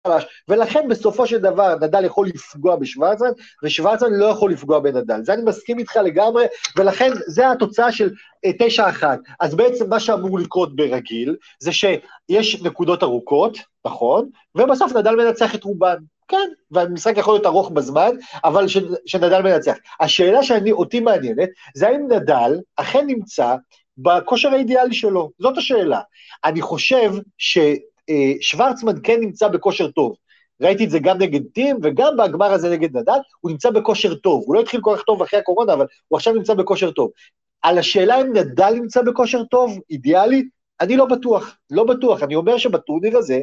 חלש, ולכן בסופו של דבר נדל יכול לפגוע בשוורצמן, ושוורצמן לא יכול לפגוע בנדל. זה אני מסכים איתך לגמרי, ולכן זה התוצאה של אה, תשע אחת. אז בעצם מה שאמור לקרות ברגיל, זה שיש נקודות ארוכות, נכון, ובסוף נדל מנצח את רובן. כן, והמשחק יכול להיות ארוך בזמן, אבל ש, שנדל מנצח. השאלה שאותי מעניינת, זה האם נדל אכן נמצא בכושר האידיאלי שלו, זאת השאלה. אני חושב ש... אה, שוורצמן כן נמצא בכושר טוב. ראיתי את זה גם נגד טים וגם בגמר הזה נגד נדל, הוא נמצא בכושר טוב. הוא לא התחיל כל כך טוב אחרי הקורונה, אבל הוא עכשיו נמצא בכושר טוב. על השאלה אם נדל נמצא בכושר טוב, אידיאלי, אני לא בטוח, לא בטוח. אני אומר שבטורניר הזה,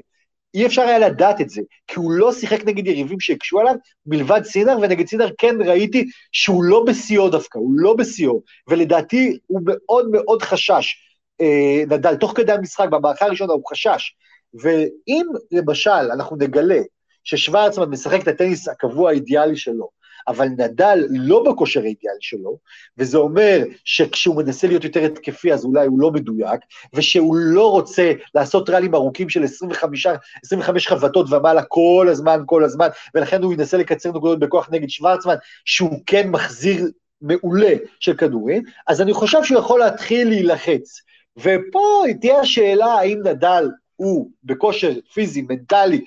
אי אפשר היה לדעת את זה, כי הוא לא שיחק נגד יריבים שהקשו עליו, מלבד סינר, ונגד סינר כן ראיתי שהוא לא בשיאו דווקא, הוא לא בשיאו, ולדעתי הוא מאוד מאוד חשש, אה, נדל, תוך כדי המשחק, במערכה הראשונה הוא חשש, ואם למשל אנחנו נגלה ששוורצמן משחק את הטניס הקבוע האידיאלי שלו, אבל נדל לא בכושר האידיאלי שלו, וזה אומר שכשהוא מנסה להיות יותר התקפי אז אולי הוא לא מדויק, ושהוא לא רוצה לעשות ראלים ארוכים של 25, 25 חבטות ומעלה כל הזמן, כל הזמן, ולכן הוא ינסה לקצר נקודות בכוח נגד שוורצמן, שהוא כן מחזיר מעולה של כדורים, אז אני חושב שהוא יכול להתחיל להילחץ. ופה תהיה השאלה האם נדל הוא בכושר פיזי, מנטלי,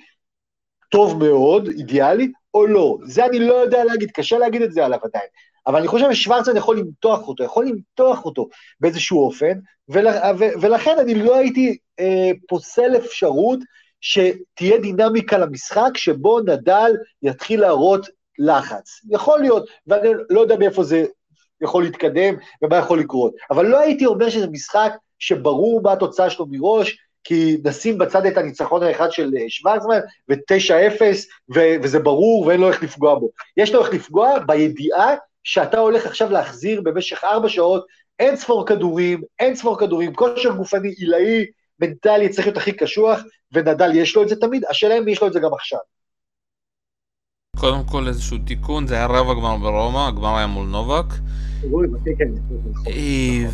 טוב מאוד, אידיאלי, או לא. זה אני לא יודע להגיד, קשה להגיד את זה עליו עדיין. אבל אני חושב שוורצמן יכול למתוח אותו, יכול למתוח אותו באיזשהו אופן, ול, ו, ולכן אני לא הייתי אה, פוסל אפשרות שתהיה דינמיקה למשחק, שבו נדל יתחיל להראות לחץ. יכול להיות, ואני לא יודע מאיפה זה יכול להתקדם ומה יכול לקרות, אבל לא הייתי אומר שזה משחק שברור מה התוצאה שלו מראש, כי נשים בצד את הניצחון האחד של אה, שוורצמן, ו-9-0, וזה ברור ואין לו איך לפגוע בו. יש לו איך לפגוע בידיעה שאתה הולך עכשיו להחזיר במשך ארבע שעות אין ספור כדורים, אין ספור כדורים, כושר גופני עילאי, מנטלי צריך להיות הכי קשוח, ונדל יש לו את זה תמיד, השאלה אם יש לו את זה גם עכשיו. קודם כל איזשהו תיקון, זה היה רבע גמר ברומא, הגמר היה מול נובק. אה,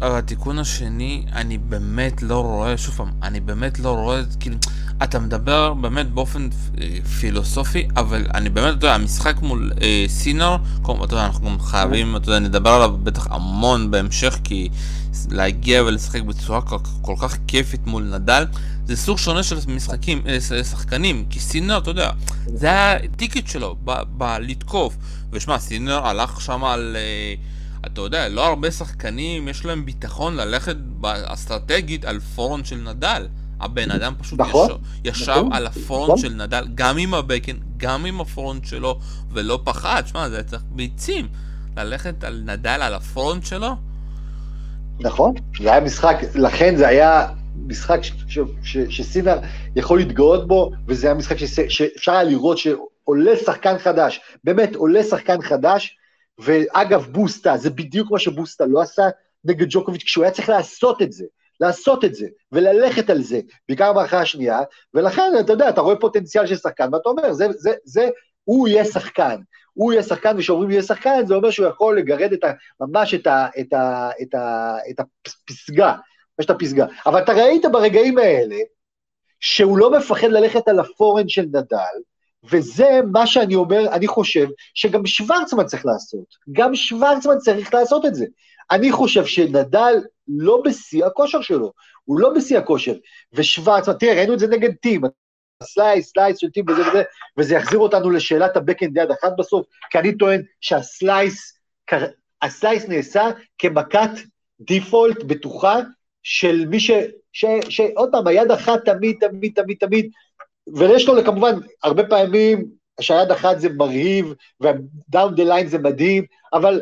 והתיקון השני, אני באמת לא רואה, שוב פעם, אני באמת לא רואה, כאילו, אתה מדבר באמת באופן אה, פילוסופי, אבל אני באמת, אתה יודע, המשחק מול אה, סינר, אתה יודע, אנחנו גם חייבים, אתה יודע, נדבר עליו בטח המון בהמשך, כי להגיע ולשחק בצורה כל כך כיפית מול נדל, זה סוג שונה של משחקים, אה, שחקנים, כי סינר, אתה יודע, זה הטיקט שלו, בלתקוף. ושמע, סינר הלך שם על... אה, אתה יודע, לא הרבה שחקנים יש להם ביטחון ללכת אסטרטגית על פורון של נדל. הבן אדם פשוט נכון, ישב, ישב נכון, על הפורון נכון. של נדל, גם עם הבקן, גם עם הפורון שלו, ולא פחד. שמע, זה צריך ביצים. ללכת על נדל על הפורון שלו? נכון, זה היה משחק, לכן זה היה משחק שסינר יכול להתגאות בו, וזה היה משחק שאפשר היה לראות שעולה שחקן חדש, באמת עולה שחקן חדש, ואגב בוסטה, זה בדיוק מה שבוסטה לא עשה נגד ג'וקוביץ', כשהוא היה צריך לעשות את זה, לעשות את זה, וללכת על זה, בעיקר במערכה השנייה, ולכן, אתה יודע, אתה רואה פוטנציאל של שחקן, ואתה אומר, זה, זה, זה, הוא יהיה שחקן. הוא יהיה שחקן, וכשאומרים יהיה שחקן, זה אומר שהוא יכול לגרד את ה, ממש את, ה, את, ה, את, ה, את הפסגה, יש את הפסגה. אבל אתה ראית ברגעים האלה, שהוא לא מפחד ללכת על הפורן של נדל, וזה מה שאני אומר, אני חושב שגם שוורצמן צריך לעשות. גם שוורצמן צריך לעשות את זה. אני חושב שנדל לא בשיא הכושר שלו, הוא לא בשיא הכושר. ושוורצמן, תראה, ראינו את זה נגד טים, slice, slice של טים וזה וזה, וזה יחזיר אותנו לשאלת ה backhand יד אחת בסוף, כי אני טוען שה slice, ה slice נעשה כמכת default בטוחה של מי. ש... שעוד פעם, היד אחת תמיד, תמיד, תמיד, תמיד, ויש לו כמובן הרבה פעמים שהיד אחת זה מרהיב, וה down the line זה מדהים, אבל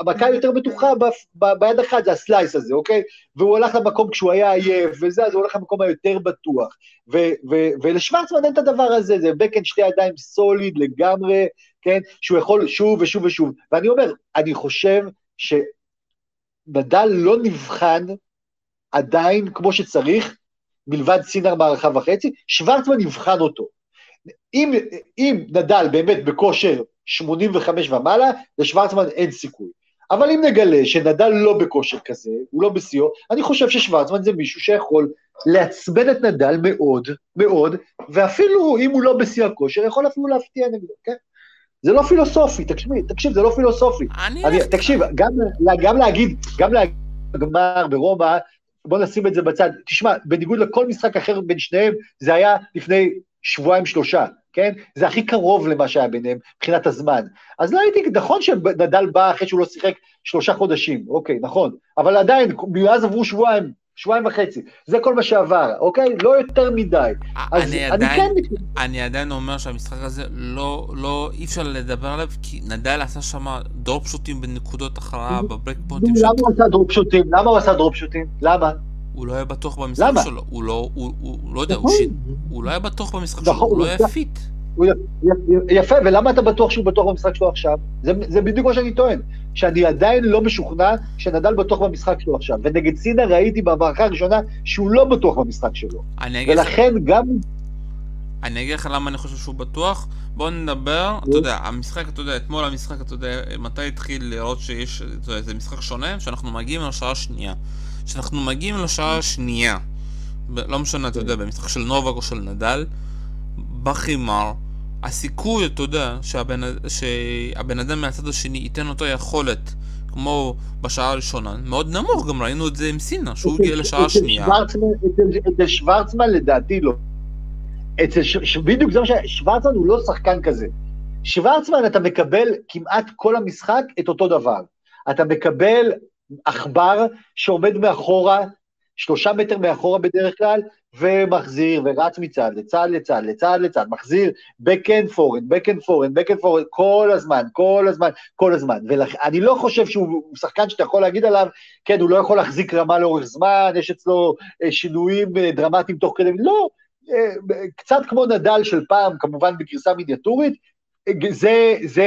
המכה היותר בטוחה ביד אחת זה ה slice הזה, אוקיי? והוא הלך למקום כשהוא היה עייף, וזה, אז הוא הולך למקום היותר בטוח. ולשוורצמן אין את הדבר הזה, זה backhand שתי ידיים solid לגמרי, כן? שהוא יכול שוב ושוב ושוב. ואני אומר, אני חושב שנדל לא נבחן עדיין כמו שצריך, מלבד סינר מערכה וחצי, שוורצמן יבחן אותו. אם, אם נדל באמת בכושר 85 ומעלה, לשוורצמן אין סיכוי. אבל אם נגלה שנדל לא בכושר כזה, הוא לא בשיאו, אני חושב ששוורצמן זה מישהו שיכול לעצבן את נדל מאוד, מאוד, ואפילו אם הוא לא בשיא הכושר, יכול אפילו להפתיע נגדו, כן? זה לא פילוסופי, תקשיב, תקשיב, זה לא פילוסופי. אני... אני תקשיב, גם, גם להגיד, גם להגיד גמר ברומא, בוא נשים את זה בצד. תשמע, בניגוד לכל משחק אחר בין שניהם, זה היה לפני שבועיים שלושה, כן? זה הכי קרוב למה שהיה ביניהם מבחינת הזמן. אז לא הייתי, נכון שנדל בא אחרי שהוא לא שיחק שלושה חודשים, אוקיי, נכון, אבל עדיין, מאז עברו שבועיים, שבועיים וחצי, זה כל מה שעבר, אוקיי? לא יותר מדי. אז אני, אני עדיין, כן... אני עדיין אומר שהמשחק הזה לא, לא, אי אפשר לדבר עליו, כי נדל עשה שם drop shot ים בנקודות הכרעה ב break point ים. למה הוא עשה drop shot ים? למה הוא עשה drop shot ים? למה? הוא לא היה בטוח במשחק למה? שלו, הוא לא, הוא, הוא, הוא לא יודע, הוא, ש... הוא לא היה בטוח במשחק שלו, הוא לא היה fit. יפה, ולמה אתה בטוח שהוא בטוח במשחק שלו עכשיו? זה, זה בדיוק מה שאני טוען, שאני עדיין לא משוכנע שנדל בטוח במשחק שלו עכשיו, ונגד סינר ראיתי במערכה הראשונה שהוא לא בטוח במשחק שלו. ולכן. גם... אני אגיד לך למה אני חושב שהוא בטוח. בוא נדבר, אתה יודע, המשחק, אתה יודע, אתמול המשחק, אתה יודע, מתי התחיל לראות שיש, אתה יודע, זה משחק שונה, שאנחנו מגיעים לשעה השנייה. כשאנחנו מגיעים לשעה השנייה, לא משנה, אתה יודע, במשחק של נובק או של נדל, בחימר, הסיכוי, אתה יודע, שהבן, שהבן אדם מהצד השני ייתן אותו יכולת כמו בשעה הראשונה, מאוד נמוך, גם ראינו את זה עם סינה, שהוא הגיע לשעה השנייה. אצל שוורצמן לדעתי לא. אצל ש... בדיוק זה מה ש... שוורצמן הוא לא שחקן כזה. שוורצמן אתה מקבל כמעט כל המשחק את אותו דבר. אתה מקבל עכבר שעומד מאחורה, שלושה מטר מאחורה בדרך כלל, ומחזיר ורץ מצד לצד לצד לצד לצד, מחזיר בקן פורן, בקן פורן, בקן פורן, כל הזמן, כל הזמן, כל הזמן. ואני לא חושב שהוא שחקן שאתה יכול להגיד עליו, כן, הוא לא יכול להחזיק רמה לאורך זמן, יש אצלו אה, שינויים אה, דרמטיים תוך כדי, לא, אה, קצת כמו נדל של פעם, כמובן בגרסה מיניאטורית, זה, זה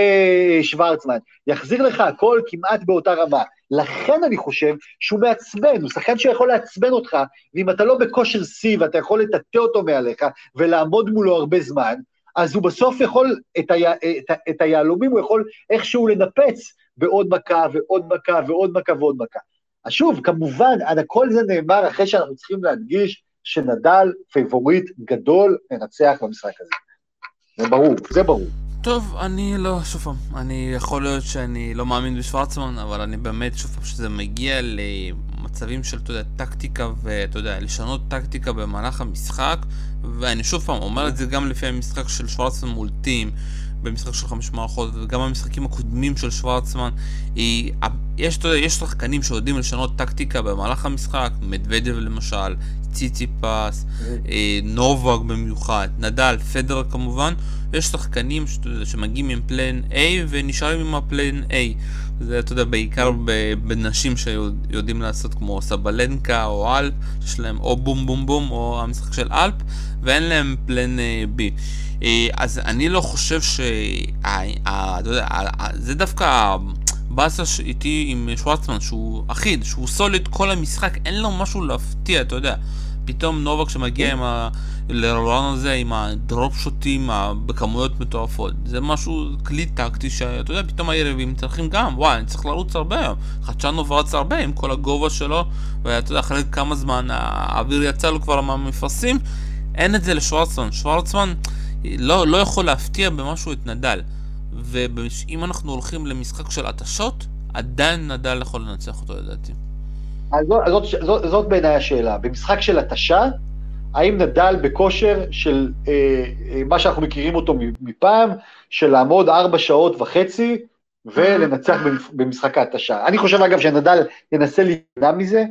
שוורצמן, יחזיר לך הכל כמעט באותה רמה. לכן אני חושב שהוא מעצבן, הוא שחקן שיכול לעצבן אותך, ואם אתה לא בכושר שיא ואתה יכול לטאטא אותו מעליך ולעמוד מולו הרבה זמן, אז הוא בסוף יכול, את, ה, את, את היהלומים הוא יכול איכשהו לנפץ בעוד מכה ועוד מכה ועוד מכה ועוד מכה. אז שוב, כמובן, כל זה נאמר אחרי שאנחנו צריכים להדגיש שנדל פייבוריט גדול לנצח במשחק הזה. זה ברור, זה ברור. טוב, אני לא, שוב פעם, אני יכול להיות שאני לא מאמין בשוורצמן, אבל אני באמת, שוב פעם, שזה מגיע למצבים של, אתה יודע, טקטיקה ואתה יודע, לשנות טקטיקה במהלך המשחק, ואני שוב פעם אומר את זה גם לפי המשחק של שוורצמן מול טים, במשחק של חמש מערכות, וגם במשחקים הקודמים של שוורצמן, היא, יש, אתה יודע, יש שחקנים שיודעים לשנות טקטיקה במהלך המשחק, מדוודב למשל, ציציפס, אה, נובק במיוחד, נדל, פדר כמובן, יש שחקנים שמגיעים עם פלן A ונשארים עם הפלן A. זה, אתה יודע, בעיקר בנשים שיודעים לעשות כמו סבלנקה או אלפ, שיש להם או בום בום בום או המשחק של אלפ, ואין להם פלן אה, B. אה, אז אני לא חושב ש... אתה יודע, זה דווקא... באסה איתי עם שוורצמן שהוא אחיד, שהוא סוליד כל המשחק, אין לו משהו להפתיע, אתה יודע. פתאום נובק שמגיע עם ה... לרולן הזה עם הדרופ שוטים בכמויות מטורפות. זה משהו, כלי טקטי שאתה יודע, פתאום היריבים צריכים גם, וואי, אני צריך לרוץ הרבה. חדשנוב רץ הרבה עם כל הגובה שלו, ואתה יודע, אחרי כמה זמן האוויר יצא לו כבר מהמפרשים. אין את זה לשוורצמן. שוורצמן לא, לא יכול להפתיע במשהו את נדל. ואם אנחנו הולכים למשחק של התשות, עדיין נדל יכול לנצח אותו לדעתי. אז זאת, זאת, זאת, זאת בעיניי השאלה. במשחק של התשה, האם נדל בכושר של אה, אה, מה שאנחנו מכירים אותו מפעם, של לעמוד ארבע שעות וחצי ולנצח במשחק ההתשה. אני חושב אגב שנדל ינסה להימנע מזה,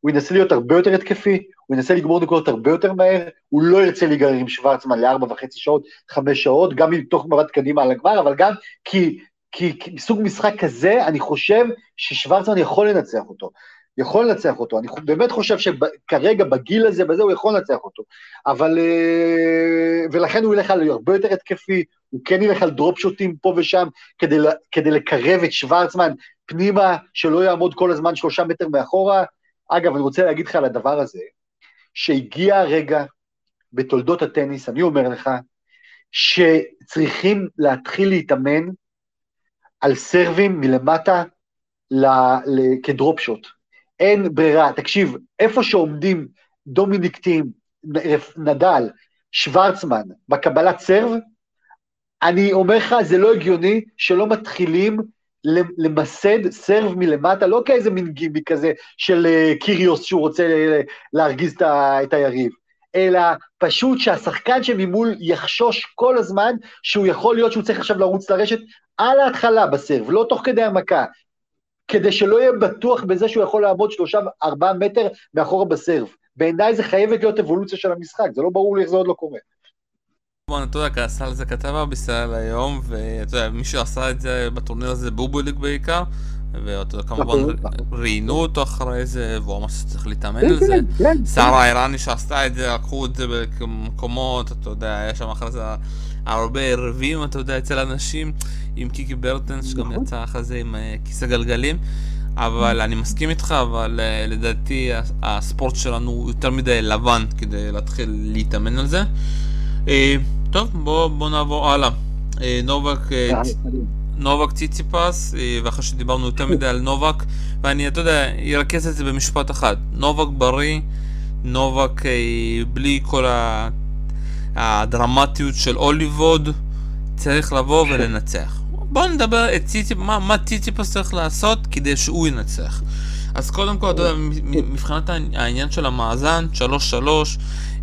הוא ינסה להיות הרבה יותר התקפי, הוא ינסה לגמור נקודות הרבה יותר מהר, הוא לא ירצה להיגרר עם שוורצמן לארבע וחצי שעות, חמש שעות, גם מתוך מבט קדימה על הגמר, אבל גם כי, כי, כי מסוג משחק כזה, אני חושב ששוורצמן יכול לנצח אותו. יכול לנצח אותו, אני באמת חושב שכרגע בגיל הזה, בזה הוא יכול לנצח אותו, אבל, אה, ולכן הוא ילך על הרבה יותר התקפי, הוא כן ילך על דרופ שוטים פה ושם, כדי, כדי לקרב את שוורצמן פנימה, שלא יעמוד כל הזמן שלושה מטר מאחורה. אגב, אני רוצה להגיד לך על הדבר הזה, שהגיע הרגע בתולדות הטניס, אני אומר לך, שצריכים להתחיל להתאמן על סרבים מלמטה ל, ל, כדרופ שוט. אין ברירה, תקשיב, איפה שעומדים דומיניק טים, נדל, שוורצמן, בקבלת סרב, אני אומר לך, זה לא הגיוני שלא מתחילים למסד סרב מלמטה, לא כאיזה מין גימי כזה של אה, קיריוס שהוא רוצה להרגיז את היריב, אלא פשוט שהשחקן שממול יחשוש כל הזמן שהוא יכול להיות שהוא צריך עכשיו לרוץ לרשת על ההתחלה בסרב, לא תוך כדי המכה, כדי שלא יהיה בטוח בזה שהוא יכול לעמוד שלושה, ארבעה מטר מאחורה בסרב. בעיניי זה חייבת להיות אבולוציה של המשחק, זה לא ברור לי איך זה עוד לא קורה. בוא, אתה יודע, עשה על זה כתבה בישראל היום, ואתה יודע, מישהו עשה את זה בטורניר הזה בובוליק בעיקר, ואתה יודע, כמובן ראיינו אותו אחרי זה, והוא אמר שצריך להתאמן כן, על זה. כן, כן. שרה האיראני שעשתה את זה, לקחו את זה במקומות, אתה יודע, היה שם אחרי זה הרבה ערבים, אתה יודע, אצל אנשים, עם קיקי ברטנס, שגם נכון. יצא אחרי זה עם אה, כיסא גלגלים. אבל אני מסכים איתך, אבל אה, לדעתי הספורט שלנו הוא יותר מדי לבן כדי להתחיל להתאמן על זה. אה, טוב, בוא, בוא נעבור הלאה. אה, נובק, נובק ציציפס, ואחרי שדיברנו יותר מדי על נובק, ואני, אתה יודע, ארכז את זה במשפט אחד. נובק בריא, נובק בלי כל ה... הדרמטיות של אוליבוד, צריך לבוא ולנצח. בוא נדבר את ציציפס, מה, מה ציציפס צריך לעשות כדי שהוא ינצח. אז קודם כל, אתה יודע, מבחינת העניין של המאזן, 3-3,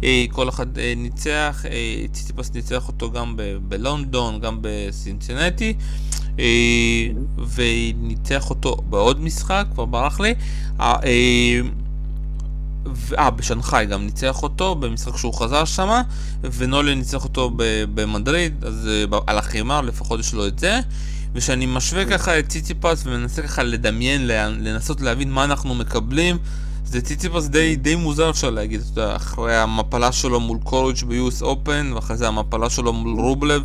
אה, כל אחד אה, ניצח, אה, ציציפס ניצח אותו גם בלונדון, גם בסינסינטי, וניצח אותו בעוד משחק, כבר ברח לי. אה, בשנגחאי גם ניצח אותו במשחק שהוא חזר שמה, ונולי ניצח אותו במדריד, אז על החימר לפחות יש לו את זה. וכשאני משווה ככה את ציציפס ומנסה ככה לדמיין, לנסות להבין מה אנחנו מקבלים, זה ציציפס די, די מוזר אפשר להגיד, אתה יודע, אחרי המפלה שלו מול קוריץ' ביוס אופן, ואחרי זה המפלה שלו מול רובלב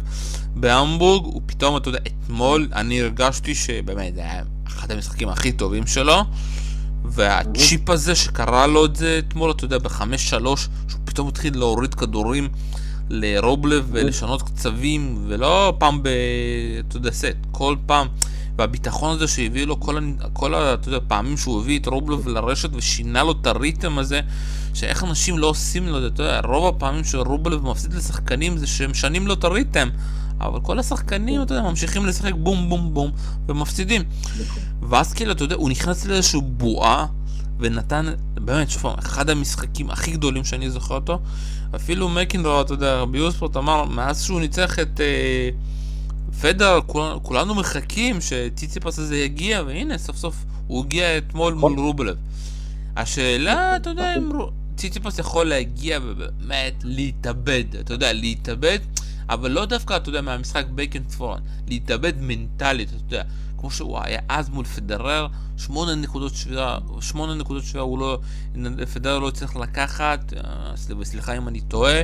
בהמבורג, הוא פתאום, אתה יודע, אתמול אני הרגשתי שבאמת זה היה אחד המשחקים הכי טובים שלו, והצ'יפ הזה שקרה לו את זה אתמול, אתה יודע, בחמש שלוש, שהוא פתאום התחיל להוריד כדורים לרובלב ולשנות קצבים, ולא פעם ב... אתה יודע, סט, כל פעם. והביטחון הזה שהביא לו כל, כל אתה יודע, פעמים שהוא הביא את רובלב לרשת ושינה לו את הריתם הזה, שאיך אנשים לא עושים לו, אתה יודע, רוב הפעמים שרובלב מפסיד לשחקנים זה שהם משנים לו את הריתם, אבל כל השחקנים, אתה יודע, ממשיכים לשחק בום בום בום ומפסידים. ואז כאילו, אתה יודע, הוא נכנס לאיזושהי בועה ונתן, באמת, שוב אחד המשחקים הכי גדולים שאני זוכר אותו. אפילו מקינדרו, אתה יודע, רבי יוספורט אמר, מאז שהוא ניצח את אה, פדר, כולנו, כולנו מחכים שציציפס הזה יגיע, והנה, סוף סוף הוא הגיע אתמול מול רובלב. השאלה, אתה יודע, אם ציציפס יכול להגיע ובאמת להתאבד, אתה יודע, להתאבד, אבל לא דווקא, אתה יודע, מהמשחק בייקן פורן, להתאבד מנטלית, אתה יודע. כמו שהוא היה אז מול פדרר, שמונה נקודות שבירה, שמונה נקודות שבירה הוא לא, פדרר לא הצליח לקחת, אה, סליחה אם אני טועה.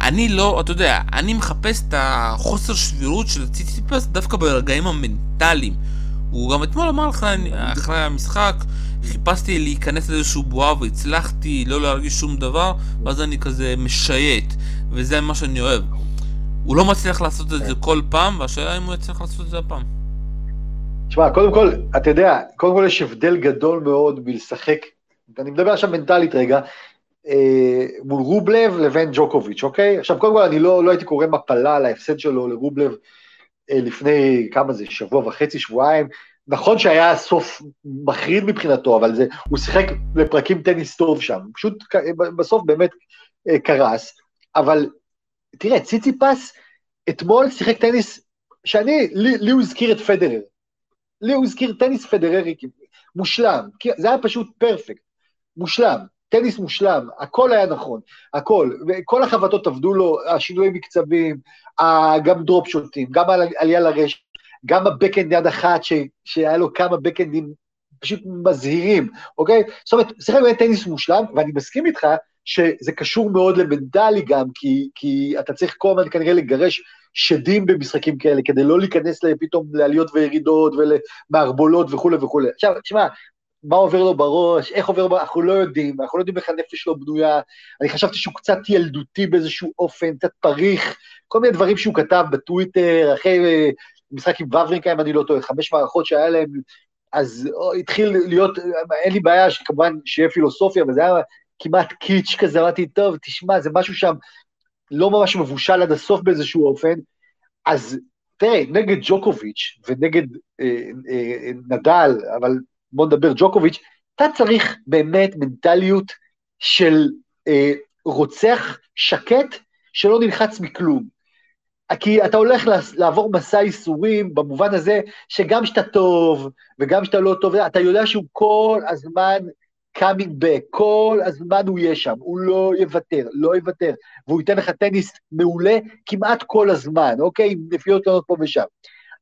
אני לא, אתה יודע, אני מחפש את החוסר שבירות של ציציפס דווקא ברגעים המנטליים. הוא גם אתמול אמר לך אחרי המשחק, חיפשתי להיכנס לאיזשהו בועה והצלחתי לא להרגיש שום דבר, ואז אני כזה משייט, וזה מה שאני אוהב. הוא לא מצליח לעשות את זה כל פעם, והשאלה אם הוא יצליח לעשות את זה הפעם. תשמע, קודם כל, אתה יודע, קודם כל יש הבדל גדול מאוד בלשחק, אני מדבר עכשיו מנטלית רגע, אה, מול רובלב לבין ג'וקוביץ', אוקיי? עכשיו, קודם כל, אני לא, לא הייתי קורא מפלה על ההפסד שלו לרובלב אה, לפני, כמה זה, שבוע וחצי, שבועיים. נכון שהיה סוף מחריד מבחינתו, אבל זה, הוא שיחק בפרקים טניס טוב שם, פשוט בסוף באמת אה, קרס, אבל תראה, ציציפס אתמול שיחק טניס, שאני, לי, לי הוא הזכיר את פדרר, לי הוא הזכיר טניס פדררי מושלם, זה היה פשוט perfect, מושלם. טניס מושלם, הכל היה נכון, הכל, וכל החבטות עבדו לו, השינויים מקצבים, גם דרופ שוטים, גם על- עלייה לרשת, גם ה backhand יד אחת, ש, שהיה לו כמה בקאנדים פשוט מזהירים, אוקיי? זאת אומרת, שיחק באמת טניס מושלם, ואני מסכים איתך שזה קשור מאוד למנטלי גם, כי, כי אתה צריך כל הזמן כנראה לגרש שדים במשחקים כאלה, כדי לא להיכנס פתאום לעליות וירידות ולמערבולות וכולי וכולי. עכשיו, תשמע, מה עובר לו בראש, איך עובר, אנחנו לא יודעים, אנחנו לא יודעים איך הנפש שלו בנויה, אני חשבתי שהוא קצת ילדותי באיזשהו אופן, קצת פריך, כל מיני דברים שהוא כתב בטוויטר, אחרי אה, משחק עם וברינקה, אם אני לא טועה, חמש מערכות שהיה להם, אז או, התחיל להיות, אין לי בעיה שכמובן שיהיה פילוסופיה, אבל זה היה כמעט קיץ' כזה, אמרתי, טוב, תשמע, זה משהו שם לא ממש מבושל עד הסוף באיזשהו אופן, אז תראה, נגד ג'וקוביץ' ונגד אה, אה, נדל, אבל בוא נדבר ג'וקוביץ', אתה צריך באמת מנטליות של אה, רוצח שקט שלא נלחץ מכלום. כי אתה הולך לעבור מסע ייסורים במובן הזה שגם שאתה טוב וגם שאתה לא טוב, אתה יודע שהוא כל הזמן coming back, כל הזמן הוא יהיה שם, הוא לא יוותר, לא יוותר, והוא ייתן לך טניס מעולה כמעט כל הזמן, אוקיי? עם נפילות קטנות פה ושם.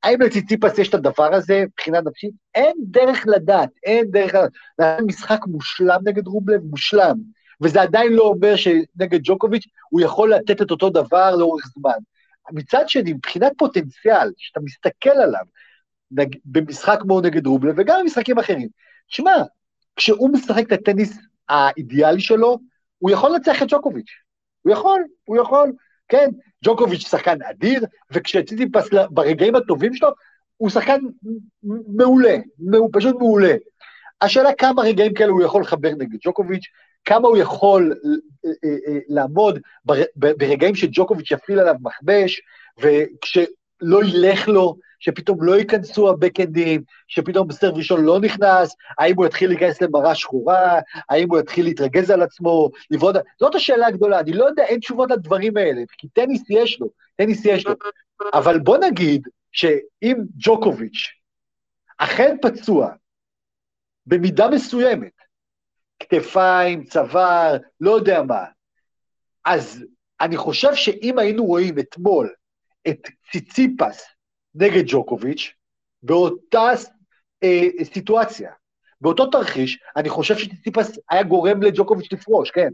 האם לציציפס יש את הדבר הזה מבחינה נפשית? אין דרך לדעת, אין דרך לדעת. היה משחק מושלם נגד רובלב, מושלם. וזה עדיין לא אומר שנגד ג'וקוביץ' הוא יכול לתת את אותו דבר לאורך זמן. מצד שני, מבחינת פוטנציאל, שאתה מסתכל עליו. במשחק כמו נגד רובלב, וגם במשחקים אחרים, שמע, כשהוא משחק את הטניס האידיאלי שלו, הוא יכול לנצח את ג'וקוביץ'. הוא יכול, הוא יכול, כן, ג'וקוביץ' שחקן אדיר, וכשציציפס ברגעים הטובים שלו, הוא שחקן מעולה, הוא פשוט מעולה. השאלה כמה רגעים כאלה הוא יכול לחבר נגד ג'וקוביץ', כמה הוא יכול לעמוד ברגעים שג'וקוביץ' יפעיל עליו מכבש, וכשלא ילך לו, שפתאום לא ייכנסו הבקאנדים, שפתאום בסרב ראשון לא נכנס, האם הוא יתחיל להיכנס למראה שחורה, האם הוא יתחיל להתרגז על עצמו, לבעוד... זאת השאלה הגדולה, אני לא יודע, אין תשובות לדברים האלה, כי טניס יש לו, טניס יש לו. אבל בוא נגיד שאם ג'וקוביץ' אכן פצוע, במידה מסוימת, כתפיים, צוואר, לא יודע מה, אז אני חושב שאם היינו רואים אתמול את ציציפס נגד ג'וקוביץ', באותה אה, סיטואציה, באותו תרחיש, אני חושב שציציפס היה גורם לג'וקוביץ' לפרוש, כן.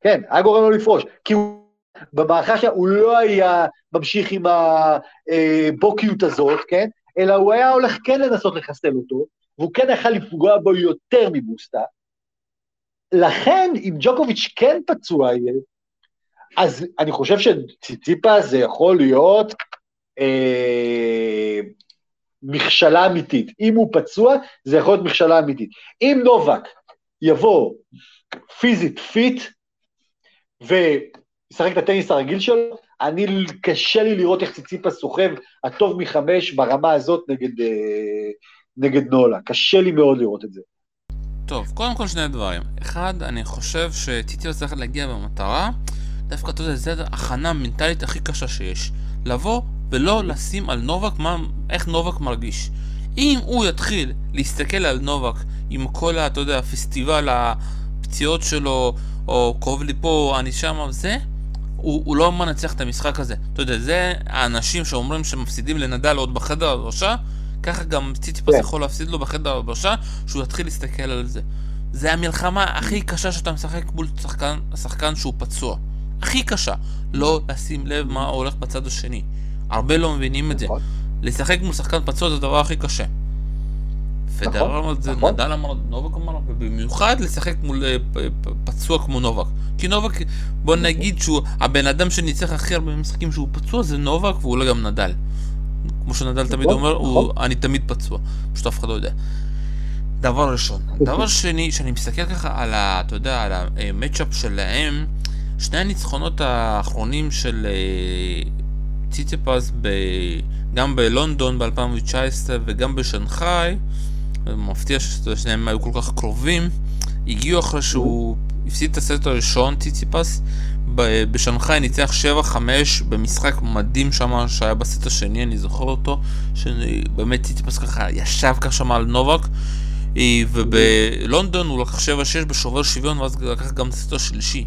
כן, היה גורם לו לפרוש, כי הוא, במערכה שלה הוא לא היה ממשיך עם הבוקיות הזאת, כן, אלא הוא היה הולך כן לנסות לחסל אותו, והוא כן יכל לפגוע בו יותר מבוסטה. לכן, אם ג'וקוביץ' כן פצוע יהיה, אז אני חושב שציציפה זה יכול להיות אה, מכשלה אמיתית. אם הוא פצוע, זה יכול להיות מכשלה אמיתית. אם נובק יבוא פיזית fit, וישחק את הטניס הרגיל שלו, אני, קשה לי לראות איך ציציפס סוחב טוב מחמש ברמה הזאת נגד, אה, נגד נולה. קשה לי מאוד לראות את זה. טוב, קודם כל שני דברים. אחד, אני חושב שציציפס צריך להגיע במטרה. דווקא אתה יודע, זו ההכנה המנטלית הכי קשה שיש. לבוא ולא לשים על נובק מה, איך נובק מרגיש. אם הוא יתחיל להסתכל על נובק עם כל, אתה יודע, הפסטיבל הפציעות שלו, או כאוב לי פה, אני שם, זה, הוא, הוא לא מנצח את המשחק הזה. אתה יודע, זה האנשים שאומרים שמפסידים לנדל עוד בחדר הראשה, ככה גם ציציפס yeah. יכול להפסיד לו בחדר הראשה, שהוא יתחיל להסתכל על זה. זה המלחמה הכי קשה שאתה משחק מול שחקן, שחקן שהוא פצוע. הכי קשה. לא לשים לב מה הולך בצד השני. הרבה לא מבינים את זה. נכון. לשחק מול שחקן פצוע זה הדבר הכי קשה. פדרר אמר את זה, נכון. נדל אמר, נובק אמר, ובמיוחד לשחק מול אה, פצוע כמו נובק. כי נובק, בוא נגיד שהוא, הבן אדם שניצח הכי הרבה במשחקים שהוא פצוע זה נובק והוא לא גם נדל. כמו שנדל תמיד נכון, אומר, נכון. אני תמיד פצוע. פשוט אף אחד לא יודע. דבר ראשון. דבר שני, שאני מסתכל ככה על ה... אתה יודע, על המצ'אפ שלהם, שני הניצחונות האחרונים של אה, ציציפס ב... גם בלונדון ב-2019 וגם בשנגחאי, מפתיע ששניהם היו כל כך קרובים, הגיעו אחרי שהוא הפסיד את הסט הראשון, ציציפס, בשנגחאי ניצח 7-5 במשחק מדהים שם שהיה בסט השני, אני זוכר אותו, שבאמת ציציפס ככה ישב ככה שם על נובק, אה, ובלונדון הוא לקח 7-6 בשובר שוויון, ואז לקח גם את הסט השלישי.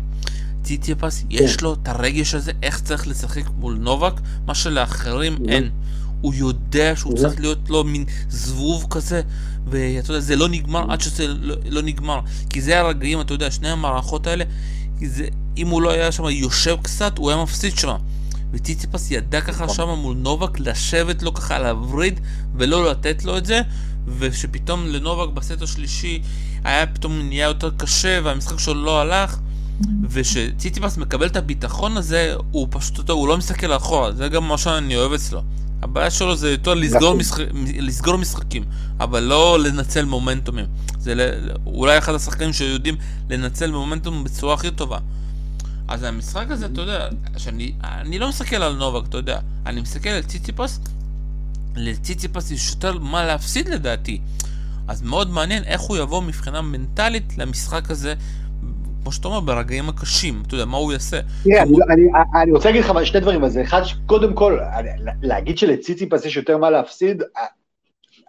ציציפס, יש לו את הרגש הזה, איך צריך לשחק מול נובק, מה שלאחרים אין. הוא יודע שהוא צריך להיות לו מין זבוב כזה, ואתה יודע, זה לא נגמר עד שזה לא, לא נגמר. כי זה הרגעים, אתה יודע, שני המערכות האלה, זה, אם הוא לא היה שם יושב קצת, הוא היה מפסיד שם. וציציפס ידע ככה נכון. שם מול נובק לשבת לו ככה על הווריד ולא לתת לו את זה ושפתאום לנובק בסט השלישי היה פתאום נהיה יותר קשה והמשחק שלו לא הלך ושציציפס מקבל את הביטחון הזה הוא פשוט אותו, הוא לא מסתכל אחורה זה גם מה שאני אוהב אצלו הבעיה שלו זה יותר לסגור, נכון. משחק, לסגור משחקים אבל לא לנצל מומנטומים זה ל- אולי אחד השחקנים שיודעים לנצל מומנטום בצורה הכי טובה אז המשחק הזה, אתה יודע, שאני אני לא מסתכל על נובק, אתה יודע, אני מסתכל על ציציפס, לציציפס יש יותר מה להפסיד לדעתי. אז מאוד מעניין איך הוא יבוא מבחינה מנטלית למשחק הזה, כמו שאתה אומר, ברגעים הקשים, אתה יודע, מה הוא יעשה. תראה, אני, רוצה להגיד לך שני דברים על זה. אחד, קודם כל, להגיד שלציציפס יש יותר מה להפסיד, אה,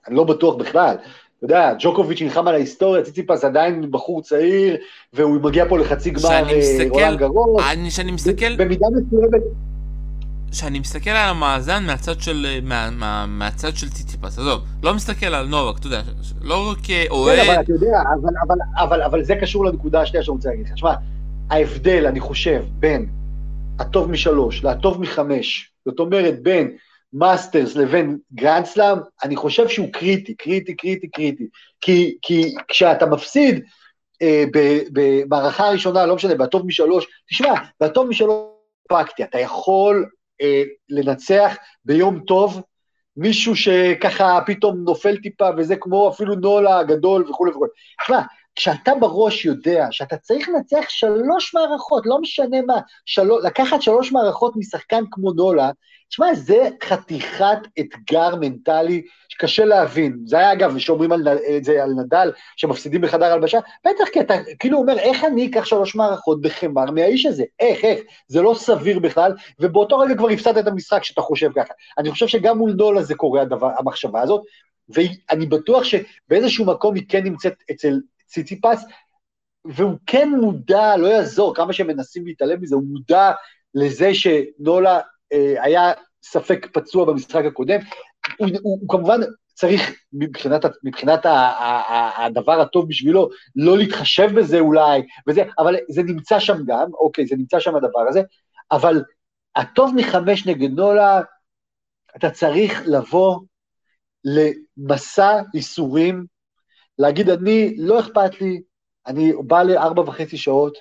אני לא בטוח בכלל. אתה יודע, ג'וקוביץ' נלחם על ההיסטוריה, ציציפס עדיין בחור צעיר, והוא מגיע פה לחצי גמר כשאני אה, רולנד גרוס. אני, שאני מסתכל, במידה מסוימת, כשאני מסתכל על המאזן מהצד של, מה, מה, מהצד של ציציפס, עזוב, לא מסתכל על נובק, אתה יודע, לא כן, אבל אתה יודע, אבל, אבל, אבל, אבל זה קשור לנקודה השנייה שאני רוצה להגיד לך. שמע, ההבדל, אני חושב, בין הטוב משלוש לטוב מחמש, זאת אומרת, בין מאסטרס לבין גרנד סלאם, אני חושב שהוא קריטי, קריטי, קריטי, קריטי. כי, כי כשאתה מפסיד אה, במערכה הראשונה, לא משנה, בטוב משלוש, תשמע, בטוב משלוש אתה יכול אה, לנצח ביום טוב, מישהו שככה פתאום נופל טיפה, וזה כמו אפילו נולה הגדול וכולי וכולי. תשמע, כשאתה בראש יודע שאתה צריך לנצח שלוש מערכות, לא משנה מה, של... לקחת שלוש מערכות משחקן כמו נולה, תשמע, זה חתיכת אתגר מנטלי שקשה להבין. זה היה אגב, שאומרים על, את זה על נדל, שמפסידים בחדר הלבשה, בטח כי אתה כאילו אומר, איך אני אקח שלוש מערכות בחמר מהאיש הזה? איך, איך? זה לא סביר בכלל, ובאותו רגע כבר הפסדת את המשחק שאתה חושב ככה. אני חושב שגם מול נולה זה קורה הדבר, המחשבה הזאת, ואני בטוח שבאיזשהו מקום היא כן נמצאת אצל ציציפס, והוא כן מודע, לא יעזור, כמה שמנסים להתעלם מזה, הוא מודע לזה שנולה אה, היה ספק פצוע במשחק הקודם. הוא, הוא, הוא כמובן צריך, מבחינת, מבחינת ה, ה, ה, הדבר הטוב בשבילו, לא להתחשב בזה אולי, וזה, אבל זה נמצא שם גם, אוקיי, זה נמצא שם הדבר הזה, אבל הטוב מחמש נגד נולה, אתה צריך לבוא למסע ייסורים, להגיד, אני, לא אכפת לי, אני בא לארבע וחצי שעות,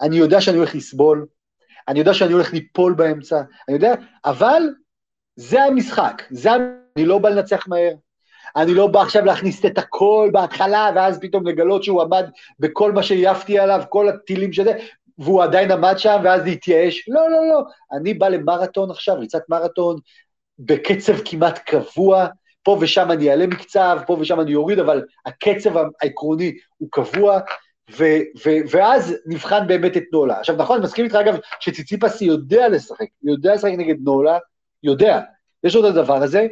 אני יודע שאני הולך לסבול, אני יודע שאני הולך ליפול באמצע, אני יודע, אבל זה המשחק, זה, אני לא בא לנצח מהר, אני לא בא עכשיו להכניס את הכל בהתחלה, ואז פתאום לגלות שהוא עמד בכל מה שהעפתי עליו, כל הטילים שזה, והוא עדיין עמד שם, ואז להתייאש. לא, לא, לא. אני בא למרתון עכשיו, ריצת מרתון, בקצב כמעט קבוע, פה ושם אני אעלה מקצב, פה ושם אני אוריד, אבל הקצב העקרוני הוא קבוע, ו- ו- ואז נבחן באמת את נולה. עכשיו נכון, אני מסכים איתך אגב, שציציפס יודע לשחק, יודע לשחק נגד נולה, יודע, יש את הדבר הזה,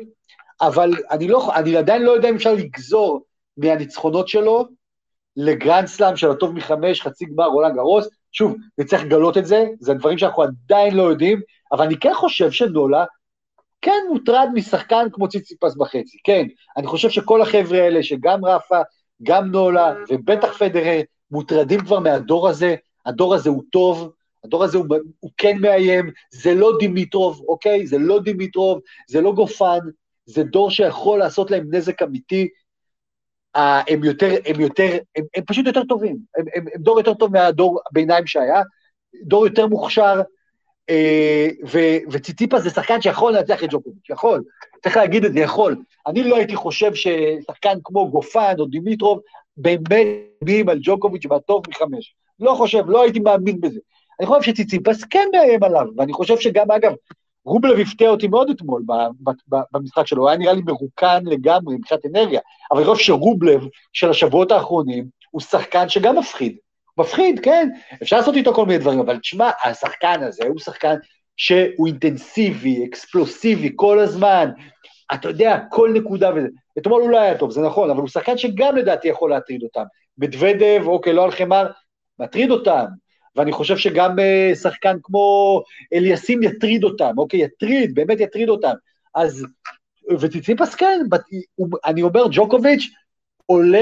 אבל אני, לא, אני עדיין לא יודע אם אפשר לגזור מהניצחונות שלו לגרנד סלאם של הטוב מחמש, חצי גמר רולנד גרוס, שוב, נצטרך לגלות את זה, זה דברים שאנחנו עדיין לא יודעים, אבל אני כן חושב שנולה כן מוטרד משחקן כמו ציציפס בחצי, כן, אני חושב שכל החבר'ה האלה, שגם רפה, גם נולה, ובטח פדרר, מוטרדים כבר מהדור הזה, הדור הזה הוא טוב, הדור הזה הוא, הוא כן מאיים, זה לא דימיטרוב, אוקיי? זה לא דימיטרוב, זה לא גופן, זה דור שיכול לעשות להם נזק אמיתי, אה, הם יותר, הם יותר, הם, הם פשוט יותר טובים, הם, הם, הם דור יותר טוב מהדור הביניים שהיה, דור יותר מוכשר, אה, ו- וציציפס זה שחקן שיכול לנצח את ג'וקוביץ', יכול, צריך להגיד את זה, יכול. אני לא הייתי חושב ששחקן כמו גופן או דימיטרוב באמת מאיים על ג'וקוביץ' והטוב מחמש. לא חושב, לא הייתי מאמין בזה. אני חושב שציציפס כן מאיים עליו, ואני חושב שגם, אגב, רובלב הפתיע אותי מאוד אתמול במשחק שלו, הוא היה נראה לי מרוקן לגמרי מבחינת אנרגיה, אבל אני חושב שרובלב של השבועות האחרונים הוא שחקן שגם מפחיד. מפחיד, כן, אפשר לעשות איתו כל מיני דברים, אבל תשמע, השחקן הזה הוא שחקן שהוא אינטנסיבי, אקספלוסיבי כל הזמן, אתה יודע, כל נקודה וזה. אתמול הוא לא היה טוב, זה נכון, אבל הוא שחקן שגם לדעתי יכול להטריד אותם. מדוודב, אוקיי, לא על חמר, מטריד אותם. ואני חושב שגם uh, שחקן כמו אליסים יטריד אותם, אוקיי, יטריד, באמת יטריד אותם. אז, וציציפס כן, אני אומר, ג'וקוביץ' עולה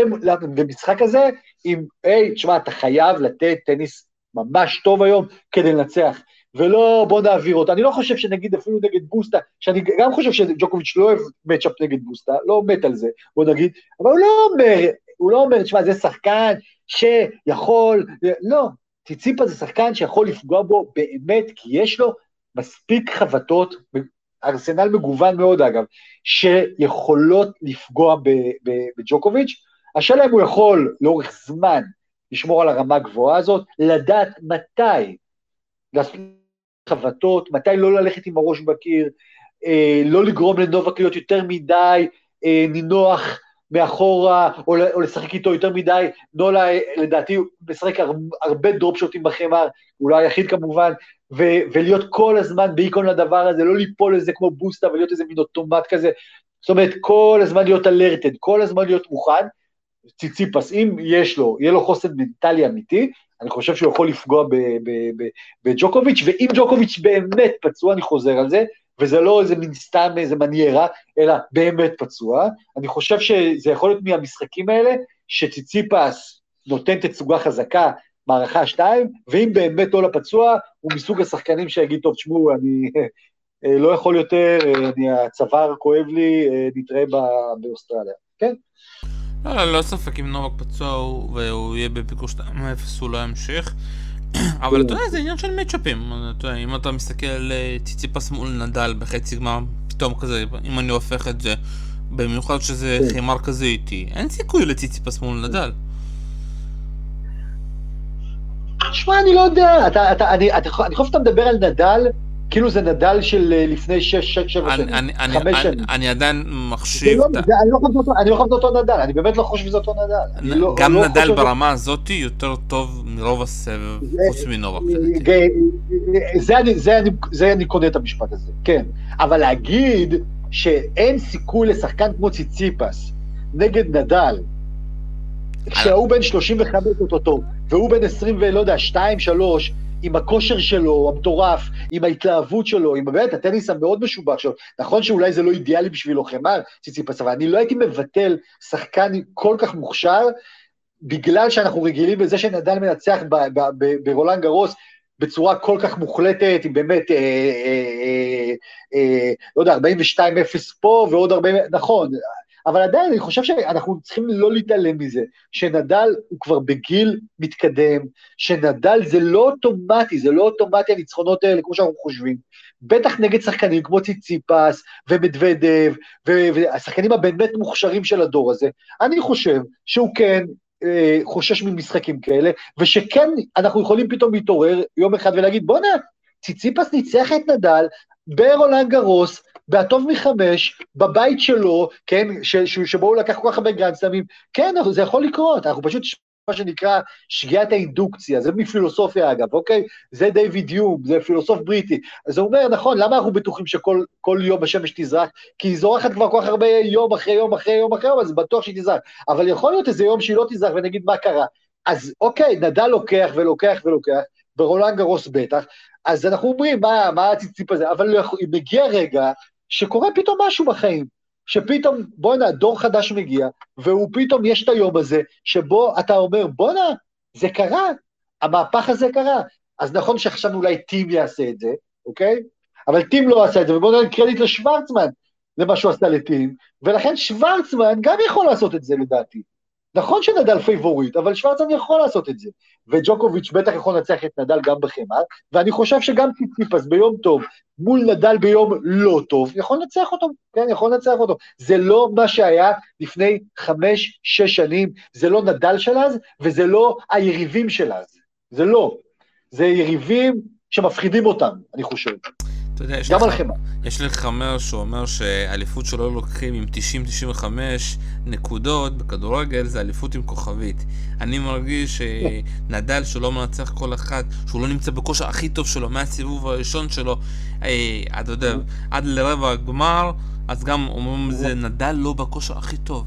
במשחק הזה עם, היי, תשמע, אתה חייב לתת טניס ממש טוב היום כדי לנצח. ולא בוא נעביר אותו. אני לא חושב שנגיד אפילו נגד בוסטה, שאני גם חושב שג'וקוביץ' לא אוהב מצ'אפ נגד בוסטה, לא מת על זה, בוא נגיד, אבל הוא לא אומר, הוא לא אומר, תשמע, זה שחקן שיכול, לא, ציציפה זה שחקן שיכול לפגוע בו באמת, כי יש לו מספיק חבטות, ארסנל מגוון מאוד אגב, שיכולות לפגוע בג'וקוביץ', השאלה אם הוא יכול לאורך זמן לשמור על הרמה הגבוהה הזאת, לדעת מתי לעשות חבטות, מתי לא ללכת עם הראש בקיר, אה, לא לגרום לנובק להיות יותר מדי אה, נינוח מאחורה, או, או לשחק איתו יותר מדי, נולה לדעתי הוא משחק הר, הרבה דרופשוטים בחמר, הוא לא היחיד כמובן, ו, ולהיות כל הזמן באיקון לדבר הזה, לא ליפול לזה כמו בוסטה ולהיות איזה מין אוטומט כזה, זאת אומרת כל הזמן להיות אלרטד, כל הזמן להיות מוכן, ציציפס, אם יש לו, יהיה לו חוסן מנטלי אמיתי, אני חושב שהוא יכול לפגוע בג'וקוביץ', ואם ג'וקוביץ' באמת פצוע, אני חוזר על זה, וזה לא איזה מין סתם איזה מניירה, אלא באמת פצוע. אני חושב שזה יכול להיות מהמשחקים האלה, שציציפס נותן תצוגה חזקה, מערכה שתיים, ואם באמת לא לפצוע, הוא מסוג השחקנים שיגיד, טוב, תשמעו, אני אה, לא יכול יותר, אה, אני, הצוואר כואב לי, אה, נתראה באוסטרליה, כן? לא, לא, לא ספק אם נובק פצוע והוא יהיה בפיקור 2-0 הוא לא ימשיך. אבל אתה יודע, זה עניין של מצ'אפים. אם אתה מסתכל אה, ציציפס מול נדל בחצי גמר, פתאום כזה, אם אני הופך את זה, במיוחד שזה כן. חימר כזה איטי, אין סיכוי לציציפס מול נדל. שמע, אני לא יודע, אני חושב שאתה מדבר על נדל כאילו זה נדל של אה, לפני 6-7 שנים, 5 שנים. אני עדיין מחשיב... לא, אני לא חושב אותו נדל, אני באמת לא חושב שזה אותו נדל. לא- גם לא נדל ברמה הזאת יותר טוב מרוב הסבב, חוץ מנובק. זה אני קונה את המשפט הזה, כן. אבל להגיד שאין סיכוי לשחקן כמו ציציפס נגד נדל, כשהוא בן 35 אותו, והוא בן 20 ולא יודע, 2, 3, עם הכושר שלו, המטורף, עם ההתלהבות שלו, עם באמת הטניס המאוד משובח שלו. נכון שאולי זה לא אידיאלי בשבילו חמר, ציציפס, אבל אני לא הייתי מבטל שחקן כל כך מוכשר, בגלל שאנחנו רגילים בזה שנדל מנצח ברולנד גרוס, בצורה כל כך מוחלטת, עם באמת, אה, אה, אה, אה, לא יודע, 42-0 פה ועוד 40, נכון, אבל עדיין אני חושב שאנחנו צריכים לא להתעלם מזה, שנדל הוא כבר בגיל מתקדם, שנדל זה לא אוטומטי, זה לא אוטומטי הניצחונות האלה כמו שאנחנו חושבים. בטח נגד שחקנים כמו ציציפס ומדוודב, והשחקנים הבאמת מוכשרים של הדור הזה. אני חושב שהוא כן אה, חושש ממשחקים כאלה, ושכן אנחנו יכולים פתאום להתעורר יום אחד ולהגיד, בואנה, ציציפס ניצח את נדל ברולנד גרוס, והטוב מחמש, בבית שלו, כן, ש, ש, שבו הוא לקח כל כך הרבה גרנדסלמים, כן, זה יכול לקרות, אנחנו פשוט, מה שנקרא שגיאת האינדוקציה, זה מפילוסופיה אגב, אוקיי? זה דיוויד יום, זה פילוסוף בריטי. אז הוא אומר, נכון, למה אנחנו בטוחים שכל יום השמש תזרח? כי היא זורחת כבר כל כך הרבה יום אחרי יום אחרי יום אחרי יום, אז בטוח שהיא תזרח. אבל יכול להיות איזה יום שהיא לא תזרח ונגיד מה קרה. אז אוקיי, נדל לוקח ולוקח ולוקח, ברולנד גרוס בטח, אז אנחנו אומרים, מה, מה הציציפ הזה? אבל מגיע רגע שקורה פתאום משהו בחיים, שפתאום, בואנה, דור חדש מגיע, והוא פתאום, יש את היום הזה, שבו אתה אומר, בואנה, זה קרה, המהפך הזה קרה. אז נכון שחשבנו אולי טים יעשה את זה, אוקיי? אבל טים לא עשה את זה, ובואו ניתן קרדיט לשוורצמן, למה שהוא עשה לטים, ולכן שוורצמן גם יכול לעשות את זה לדעתי. נכון שנדל פייבוריט, אבל שוורצמן יכול לעשות את זה. וג'וקוביץ' בטח יכול לנצח את נדל גם בחמר, ואני חושב שגם ציציפס ביום טוב מול נדל ביום לא טוב, יכול לנצח אותו, כן, יכול לנצח אותו. זה לא מה שהיה לפני חמש, שש שנים, זה לא נדל של אז, וזה לא היריבים של אז. זה לא. זה יריבים שמפחידים אותם, אני חושב. אתה יודע, יש, לך, יש לך חמר שאומר שאליפות שלא לוקחים עם 90-95 נקודות בכדורגל זה אליפות עם כוכבית. אני מרגיש שנדל שלא מנצח כל אחד, שהוא לא נמצא בכושר הכי טוב שלו מהסיבוב הראשון שלו, אה, אתה יודע, עד לרבע הגמר, אז גם אומרים זה נדל לא בכושר הכי טוב.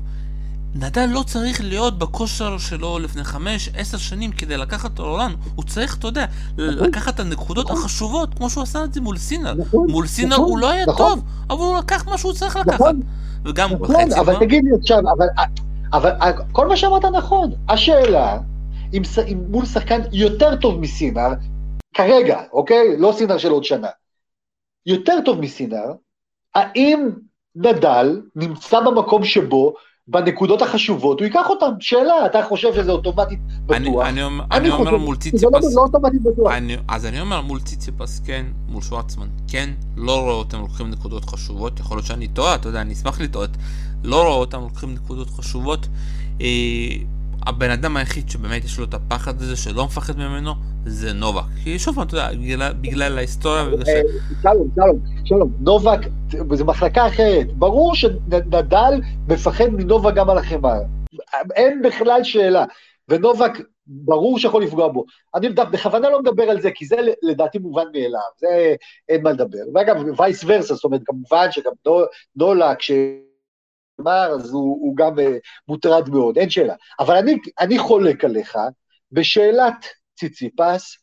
נדל לא צריך להיות בכושר שלו לפני חמש, עשר שנים כדי לקחת את העולם. הוא צריך, אתה יודע, לקחת את הנקודות נכון. החשובות, כמו שהוא עשה את זה מול סינר. נכון, מול סינר נכון, הוא לא היה נכון. טוב, אבל הוא לקח מה שהוא צריך לקחת. נכון. וגם נכון, בחצי אבל תגיד לי עכשיו, אבל, כל מה שאמרת נכון. השאלה, אם מול שחקן יותר טוב מסינר, כרגע, אוקיי? לא סינר של עוד שנה, יותר טוב מסינר, האם נדל נמצא במקום שבו בנקודות החשובות הוא ייקח אותם? שאלה, אתה חושב שזה אוטומטית אני, בטוח? אני, אומר- אני אני אומר מול שזה לא, ציציפס, לא אוטומטית בטוח. אני, אז אני אומר מול ציציפס כן, מול שוורצמן כן, לא רואה אותם לוקחים נקודות חשובות, יכול להיות שאני טועה, אתה יודע, אני אשמח לטעות, לא רואה אותם לוקחים נקודות חשובות. אה, הבן אדם היחיד שבאמת יש לו את הפחד הזה שלא מפחד ממנו זה נובק. כי שוב פעם, אתה יודע, בגלל, בגלל ההיסטוריה, בגלל ש... אה, שלום, שלום, שלום, נובק, זו מחלקה אחרת. ברור שנדל מפחד מנובק גם על החמר. אין בכלל שאלה. ונובק, ברור שיכול לפגוע בו. אני בכוונה לא מדבר על זה, כי זה לדעתי מובן מאליו, זה אין מה לדבר. ואגב, וייס ורסה, זאת אומרת, כמובן שגם נו- נולה, כשאמר, אז הוא, הוא גם אה, מוטרד מאוד, אין שאלה. אבל אני, אני חולק עליך בשאלת ציציפס,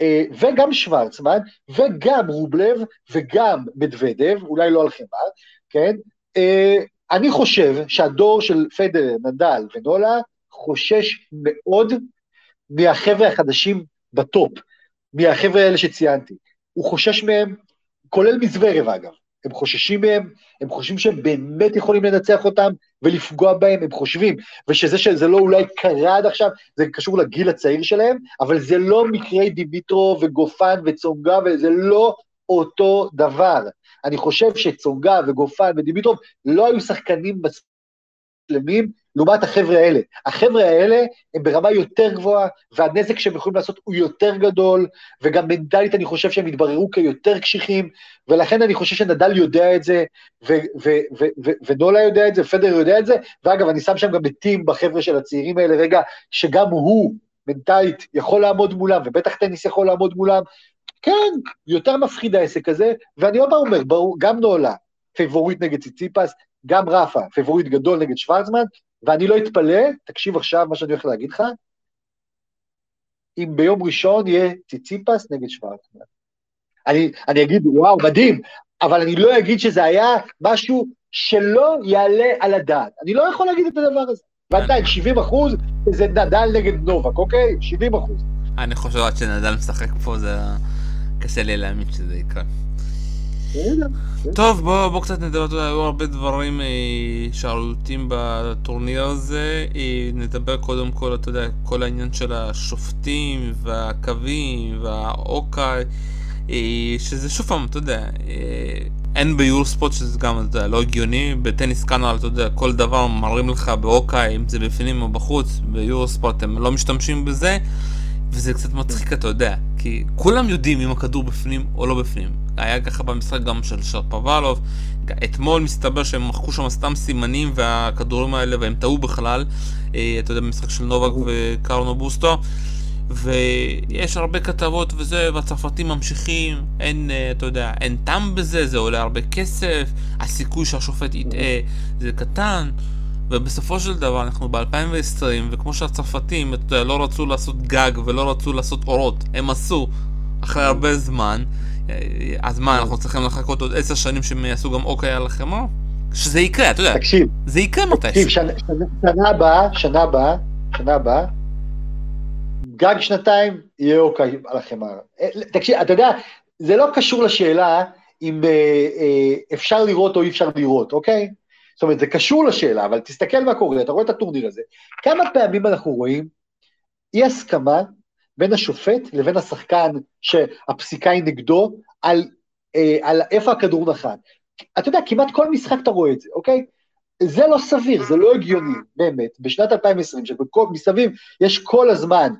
אה, וגם שוורצמן, וגם רובלב, וגם מדוודב, אולי לא על חמר, כן? אה, אני חושב שהדור של פדר, נדל ונולה חושש מאוד מהחבר'ה החדשים בטופ, מהחבר'ה האלה שציינתי. הוא חושש מהם, כולל מזוורב אגב. הם חוששים מהם, הם חושבים שהם באמת יכולים לנצח אותם ולפגוע בהם, הם חושבים, ושזה שזה לא אולי קרה עד עכשיו, זה קשור לגיל הצעיר שלהם, אבל זה לא מקרי דימיטרו וגופן וצונגה, וזה לא אותו דבר. אני חושב שצונגה וגופן ודימיטרוב לא היו שחקנים שלמים לעומת החבר'ה האלה. החבר'ה האלה הם ברמה יותר גבוהה, והנזק שהם יכולים לעשות הוא יותר גדול, וגם מנטלית אני חושב שהם התבררו כיותר קשיחים, ולכן אני חושב שנדל יודע את זה, ונולה יודע את זה, פדר יודע את זה, ואגב, אני שם שם גם את טים בחבר'ה של הצעירים האלה, רגע, שגם הוא מנטלית יכול לעמוד מולם, ובטח טניס יכול לעמוד מולם, כן, יותר מפחיד העסק הזה, ואני עוד פעם אומר, ברור, גם נולה, פייבוריט נגד ציציפס, גם רפה, פייבוריט גדול נגד שוורצמן, ואני לא אתפלא, תקשיב עכשיו מה שאני הולך להגיד לך, אם ביום ראשון יהיה ציציפס נגד שוורצמן. אני, אני אגיד, וואו, מדהים, אבל אני לא אגיד שזה היה משהו שלא יעלה על הדעת. אני לא יכול להגיד את הדבר הזה. ועדיין, 70 אחוז זה נדל נגד נובק, אוקיי? 70 אחוז. אני חושב עד שנדל משחק פה זה קשה לי להאמין שזה יקרה. טוב בוא, בוא קצת נדבר, היו הרבה דברים אה, שערורייתיים בטורניר הזה, אה, נדבר קודם כל, אתה יודע, כל העניין של השופטים והקווים והאוקיי, אה, שזה שוב פעם, אתה יודע, אין ביורספוט שזה גם, אתה יודע, לא הגיוני, בטניס קאנל, אתה יודע, כל דבר מראים לך באוקיי, אם זה בפנים או בחוץ, ביורספוט הם לא משתמשים בזה, וזה קצת מצחיק, אתה יודע, כי כולם יודעים אם הכדור בפנים או לא בפנים. היה ככה במשחק גם של שרפוולוב, אתמול מסתבר שהם מחקו שם סתם סימנים והכדורים האלה, והם טעו בכלל, אה, אתה יודע, במשחק של נובק וקרנו בוסטו. ויש הרבה כתבות וזה, והצרפתים ממשיכים, אין, אה, אתה יודע, אין טעם בזה, זה עולה הרבה כסף, הסיכוי שהשופט יטעה זה קטן, ובסופו של דבר אנחנו ב-2020, וכמו שהצרפתים, אתה יודע, לא רצו לעשות גג ולא רצו לעשות אורות, הם עשו אחרי הרבה זמן, אז מה, אנחנו צריכים לחכות עוד עשר שנים שהם יעשו גם אוקיי על החמר? שזה יקרה, אתה יודע, תקשיב, זה יקרה תקשיב, מתישהו. שנה, שנה, שנה הבאה, שנה הבאה, שנה הבאה, גג שנתיים יהיה אוקיי על החמר. אה, תקשיב, אתה יודע, זה לא קשור לשאלה אם אה, אה, אפשר לראות או אי אפשר לראות, אוקיי? זאת אומרת, זה קשור לשאלה, אבל תסתכל מה קורה, אתה רואה את הטורניר הזה. כמה פעמים אנחנו רואים אי הסכמה בין השופט לבין השחקן שהפסיקה היא נגדו על, אה, על איפה הכדור נחת. אתה יודע, כמעט כל משחק אתה רואה את זה, אוקיי? זה לא סביר, זה לא הגיוני, באמת. בשנת 2020, שמסביב יש כל הזמן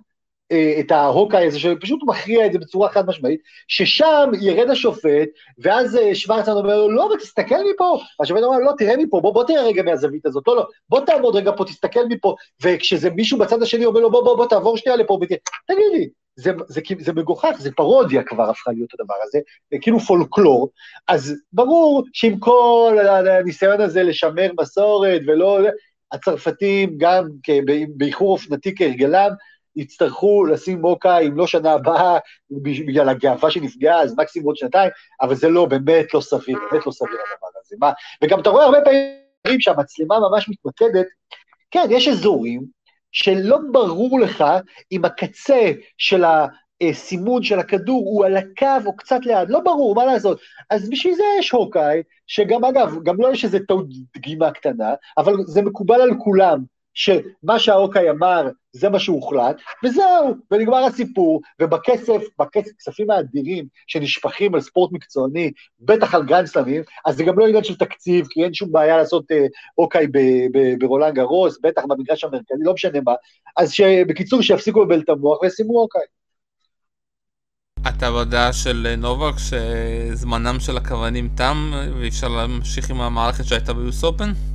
את ההוקאי הזה, שפשוט מכריע את זה בצורה חד משמעית, ששם ירד השופט, ואז אה, שוורצמן אומר לו, לא, אבל תסתכל מפה, והשופט אומר, לא, תראה מפה, בוא, בוא תראה רגע מהזווית הזאת, לא, לא, בוא תעמוד רגע פה, תסתכל מפה, וכשזה מישהו בצד השני אומר לו, בוא, בוא, בוא, תעבור שנייה לפה, ותראה, תגיד לי, זה, זה, זה מגוחך, זה פרודיה כבר הפכה להיות הדבר הזה, זה כאילו פולקלור, אז ברור שעם כל הניסיון הזה לשמר מסורת ולא, הצרפתים גם באיחור אופנתי כהרגלם, יצטרכו לשים מוקה, אם לא שנה הבאה, בגלל הגאווה שנפגעה, אז מקסימום עוד שנתיים, אבל זה לא, באמת לא סביר, באמת לא סביר הדבר הזה. מה? וגם אתה רואה הרבה פעמים שהמצלמה ממש מתמקדת, כן, יש אזורים שלא ברור לך אם הקצה של הסימון של הכדור הוא על הקו או קצת ליד, לא ברור, מה לעשות? אז בשביל זה יש הוקאי, שגם אגב, גם לא יש איזה טעות דגימה קטנה, אבל זה מקובל על כולם, שמה שהאוקיי אמר זה מה שהוחלט, וזהו, ונגמר הסיפור, ובכסף, בכספים האדירים שנשפכים על ספורט מקצועני, בטח על גרנדסלמים, אז זה גם לא עניין של תקציב, כי אין שום בעיה לעשות אה, אוקיי ברולנד גרוס, בטח במגרש המרכזי, לא משנה מה, אז בקיצור שיפסיקו לבלבל את המוח וישימו אוקיי. אתה בדעה של נובק שזמנם של הכוונים תם ואי אפשר להמשיך עם המערכת שהייתה ביוס אופן?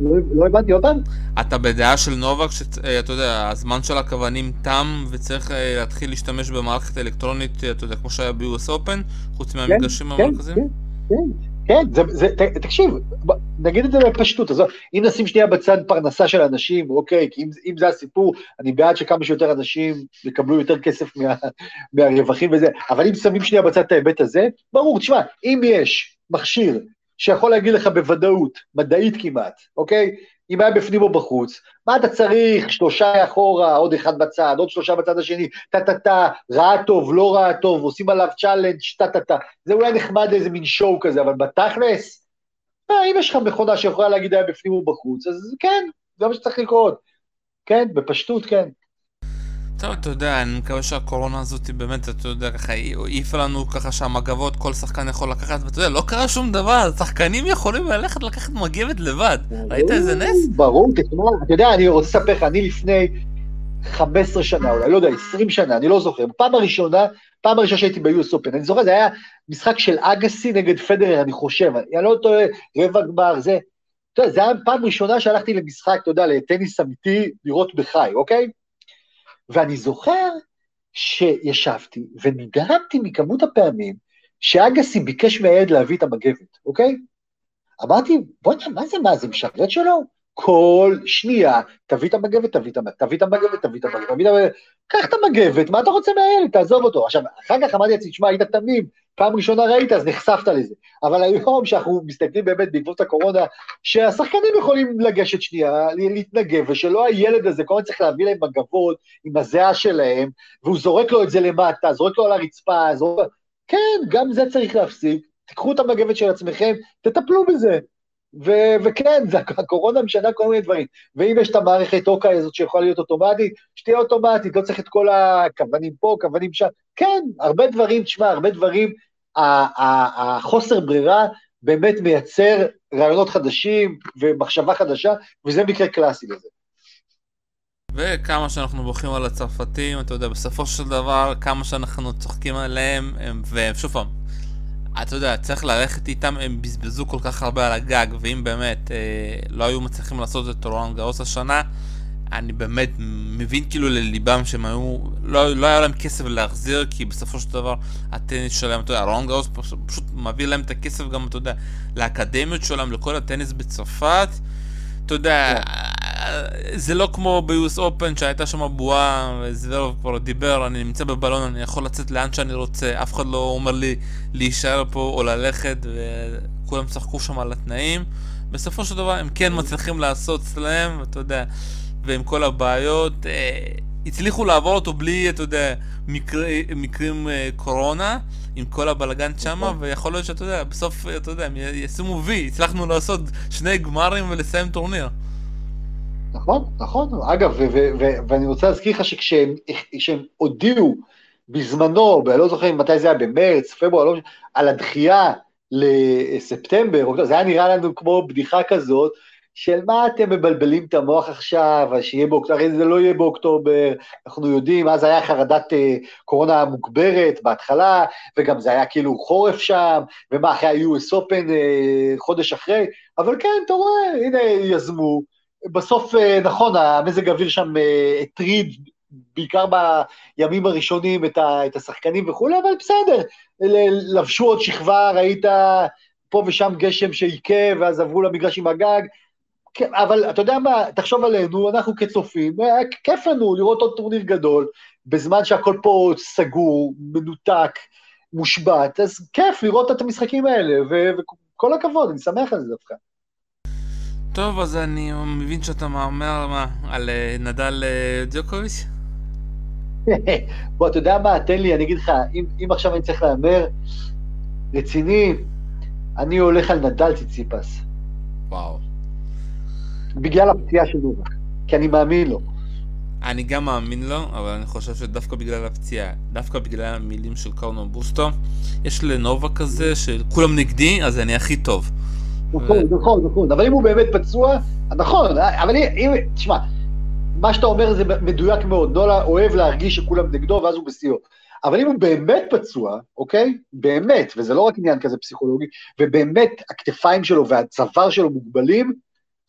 לא, לא הבנתי פעם. אתה בדעה של נובק שאתה אה, יודע, הזמן של הכוונים תם וצריך אה, להתחיל להשתמש במערכת אלקטרונית, אתה יודע, כמו שהיה ב-US Open, חוץ מהמגרשים כן, המרכזיים? כן, כן, כן, זה, זה, ת, תקשיב, נגיד את זה בפשטות, אז אם נשים שנייה בצד פרנסה של אנשים, אוקיי, כי אם, אם זה הסיפור, אני בעד שכמה שיותר אנשים יקבלו יותר כסף מה, מהרווחים וזה, אבל אם שמים שנייה בצד את ההיבט הזה, ברור, תשמע, אם יש מכשיר שיכול להגיד לך בוודאות, מדעית כמעט, אוקיי? אם היה בפנים או בחוץ, מה אתה צריך? שלושה אחורה, עוד אחד בצד, עוד שלושה בצד השני, טה-טה-טה, ראה טוב, לא ראה טוב, עושים עליו challenge, טה-טה-טה. זה אולי נחמד איזה מין show כזה, אבל בתכלס, אה, אם יש לך מכונה שיכולה להגיד היה בפנים או בחוץ, אז כן, זה מה שצריך לקרות. כן, בפשטות, כן. טוב, אתה יודע, אני מקווה שהקורונה הזאת באמת, אתה יודע, ככה העיפה לנו ככה שהמגבות, כל שחקן יכול לקחת, ואתה יודע, לא קרה שום דבר, שחקנים יכולים ללכת לקחת מגבת לבד. ראית איזה נס? ברור, תשמע, אתה יודע, אני רוצה לספר לך, אני לפני 15 שנה, אולי, לא יודע, 20 שנה, אני לא זוכר, פעם הראשונה, פעם הראשונה שהייתי ב-US Open, אני זוכר, זה היה משחק של אגסי נגד פדרר, אני חושב, אני לא טועה, רבע גמר, זה, אתה יודע, זה היה פעם ראשונה שהלכתי למשחק, אתה יודע, לטניס אמיתי, לראות בחי, אוקיי? ואני זוכר שישבתי ונדהמתי מכמות הפעמים שאגסי ביקש מהילד להביא את המגבת, אוקיי? אמרתי, בוא'נה, מה זה, מה זה משרת שלו? כל שנייה, תביא את המגבת, תביא את המגבת, תביא את המגבת, תביא את המגבת, תביא את המגבת, קח את המגבת, מה אתה רוצה מהילד, תעזוב אותו. עכשיו, אחר כך אמרתי לעצמי, תשמע, היית תמים, פעם ראשונה ראית, אז נחשפת לזה. אבל היום, שאנחנו מסתכלים באמת בעקבות הקורונה, שהשחקנים יכולים לגשת שנייה, להתנגב, ושלא הילד הזה, כל הזמן צריך להביא להם מגבות עם הזיעה שלהם, והוא זורק לו את זה למטה, זורק לו על הרצפה, זורק... כן, גם זה צריך להפסיק, תיקחו את המגבת של עצמכם, תטפלו בזה. ו- וכן, זה, הקורונה משנה כל מיני דברים. ואם יש את המערכת אוקיי הזאת שיכולה להיות אוטומטית, שתהיה אוטומטית, לא צריך את כל הכוונים פה, כוונים שם. כן, הרבה דברים, תשמע, הרבה דברים, החוסר ברירה באמת מייצר רעיונות חדשים ומחשבה חדשה, וזה מקרה קלאסי לזה. וכמה שאנחנו בוכים על הצרפתים, אתה יודע, בסופו של דבר, כמה שאנחנו צוחקים עליהם, ושוב פעם, אתה יודע, צריך ללכת איתם, הם בזבזו כל כך הרבה על הגג, ואם באמת אה, לא היו מצליחים לעשות את רולנד גרוס השנה, אני באמת מבין כאילו לליבם שהם היו, לא, לא היה להם כסף להחזיר, כי בסופו של דבר הטניס שלהם, אתה יודע, רולנד גרוס פשוט, מביא להם את הכסף גם, אתה יודע, לאקדמיות שלהם, לכל הטניס בצרפת. אתה יודע. כן. זה לא כמו ביוס אופן שהייתה שם בועה, וזוורב כבר דיבר, אני נמצא בבלון, אני יכול לצאת לאן שאני רוצה, אף אחד לא אומר לי להישאר פה או ללכת, וכולם צחקו שם על התנאים. בסופו של דבר הם כן מצליחים לעשות אצלם, אתה יודע, ועם כל הבעיות, אה, הצליחו לעבור אותו בלי, אתה יודע, מקרי, מקרים אה, קורונה, עם כל הבלגן שמה, נכון. ויכול להיות שאתה יודע, בסוף, אתה יודע, הם ישימו וי, הצלחנו לעשות שני גמרים ולסיים טורניר. נכון, נכון. אגב, ואני רוצה להזכיר לך שכשהם הודיעו בזמנו, אני לא זוכר מתי זה היה, במרץ, פברואר, לא, על הדחייה לספטמבר, זה היה נראה לנו כמו בדיחה כזאת, של מה אתם מבלבלים את המוח עכשיו, שיהיה באוקטובר, הרי זה לא יהיה באוקטובר, אנחנו יודעים, אז היה חרדת אה, קורונה מוגברת בהתחלה, וגם זה היה כאילו חורף שם, ומה, אחרי ה-US Open אה, חודש אחרי, אבל כן, אתה רואה, הנה, יזמו, בסוף, אה, נכון, המזג האוויר שם אה, הטריד בעיקר בימים הראשונים את, ה, את השחקנים וכולי, אבל בסדר, לבשו עוד שכבה, ראית פה ושם גשם שעיכב, ואז עברו למגרש עם הגג, כן, אבל אתה יודע מה, תחשוב עלינו, אנחנו כצופים, היה כיף לנו לראות עוד טורניר גדול, בזמן שהכל פה סגור, מנותק, מושבת, אז כיף לראות את המשחקים האלה, וכל הכבוד, אני שמח על זה דווקא. טוב, אז אני מבין שאתה מהמר מה, על אה, נדל אה, ג'וקוביץ'? (laughs) בוא, אתה יודע מה, תן לי, אני אגיד לך, אם, אם עכשיו אני צריך להמר, רציני, אני הולך על נדל ציציפס. וואו. בגלל הפציעה של נובק, כי אני מאמין לו. אני גם מאמין לו, אבל אני חושב שדווקא בגלל הפציעה, דווקא בגלל המילים של קורנו בוסטו, יש לנובה כזה שכולם נגדי, אז אני הכי טוב. נכון, נכון, נכון, אבל אם הוא באמת פצוע, נכון, אבל אם, תשמע, מה שאתה אומר זה מדויק מאוד, נולה אוהב להרגיש שכולם נגדו ואז הוא בשיאו. אבל אם הוא באמת פצוע, אוקיי? באמת, וזה לא רק עניין כזה פסיכולוגי, ובאמת הכתפיים שלו והצוואר שלו מוגבלים,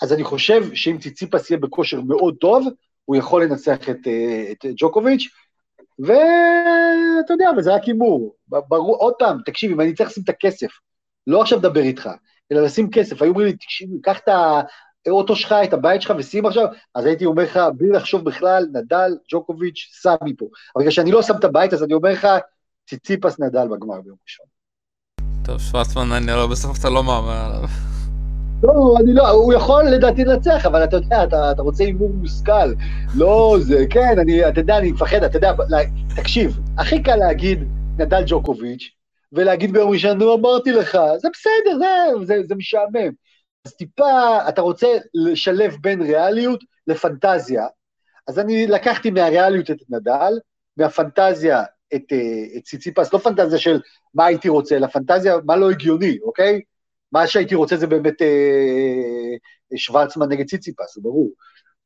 אז אני חושב שאם ציציפס יהיה בכושר מאוד טוב, הוא יכול לנצח את, אה, את ג'וקוביץ', ואתה יודע, וזה רק הימור. ברור, עוד פעם, תקשיב, אם אני צריך לשים את הכסף, לא עכשיו לדבר איתך, אלא לשים כסף, היו אומרים לי, תקשיב, קח את האוטו שלך, את הבית שלך ושים עכשיו, אז הייתי אומר לך, בלי לחשוב בכלל, נדל, ג'וקוביץ', שם מפה. אבל בגלל שאני לא שם את הבית, אז אני אומר לך, ציציפס נדל בגמר ביום ראשון. טוב, שוורצמן, אני לא, בסוף אתה לא מאמר עליו. לא, אני לא, הוא יכול לדעתי לנצח, אבל אתה יודע, אתה, אתה רוצה הימור מושכל. לא, זה, כן, אני, אתה יודע, אני מפחד, אתה יודע, תקשיב, הכי קל להגיד נדל ג'וקוביץ', ולהגיד ביום ראשון, נו, אמרתי לך, זה בסדר, זה, זה, זה משעמם. אז טיפה, אתה רוצה לשלב בין ריאליות לפנטזיה. אז אני לקחתי מהריאליות את נדל, מהפנטזיה את, אה, את ציציפס, לא פנטזיה של מה הייתי רוצה, אלא פנטזיה, מה לא הגיוני, אוקיי? מה שהייתי רוצה זה באמת אה, שוורצמן נגד ציציפס, זה ברור.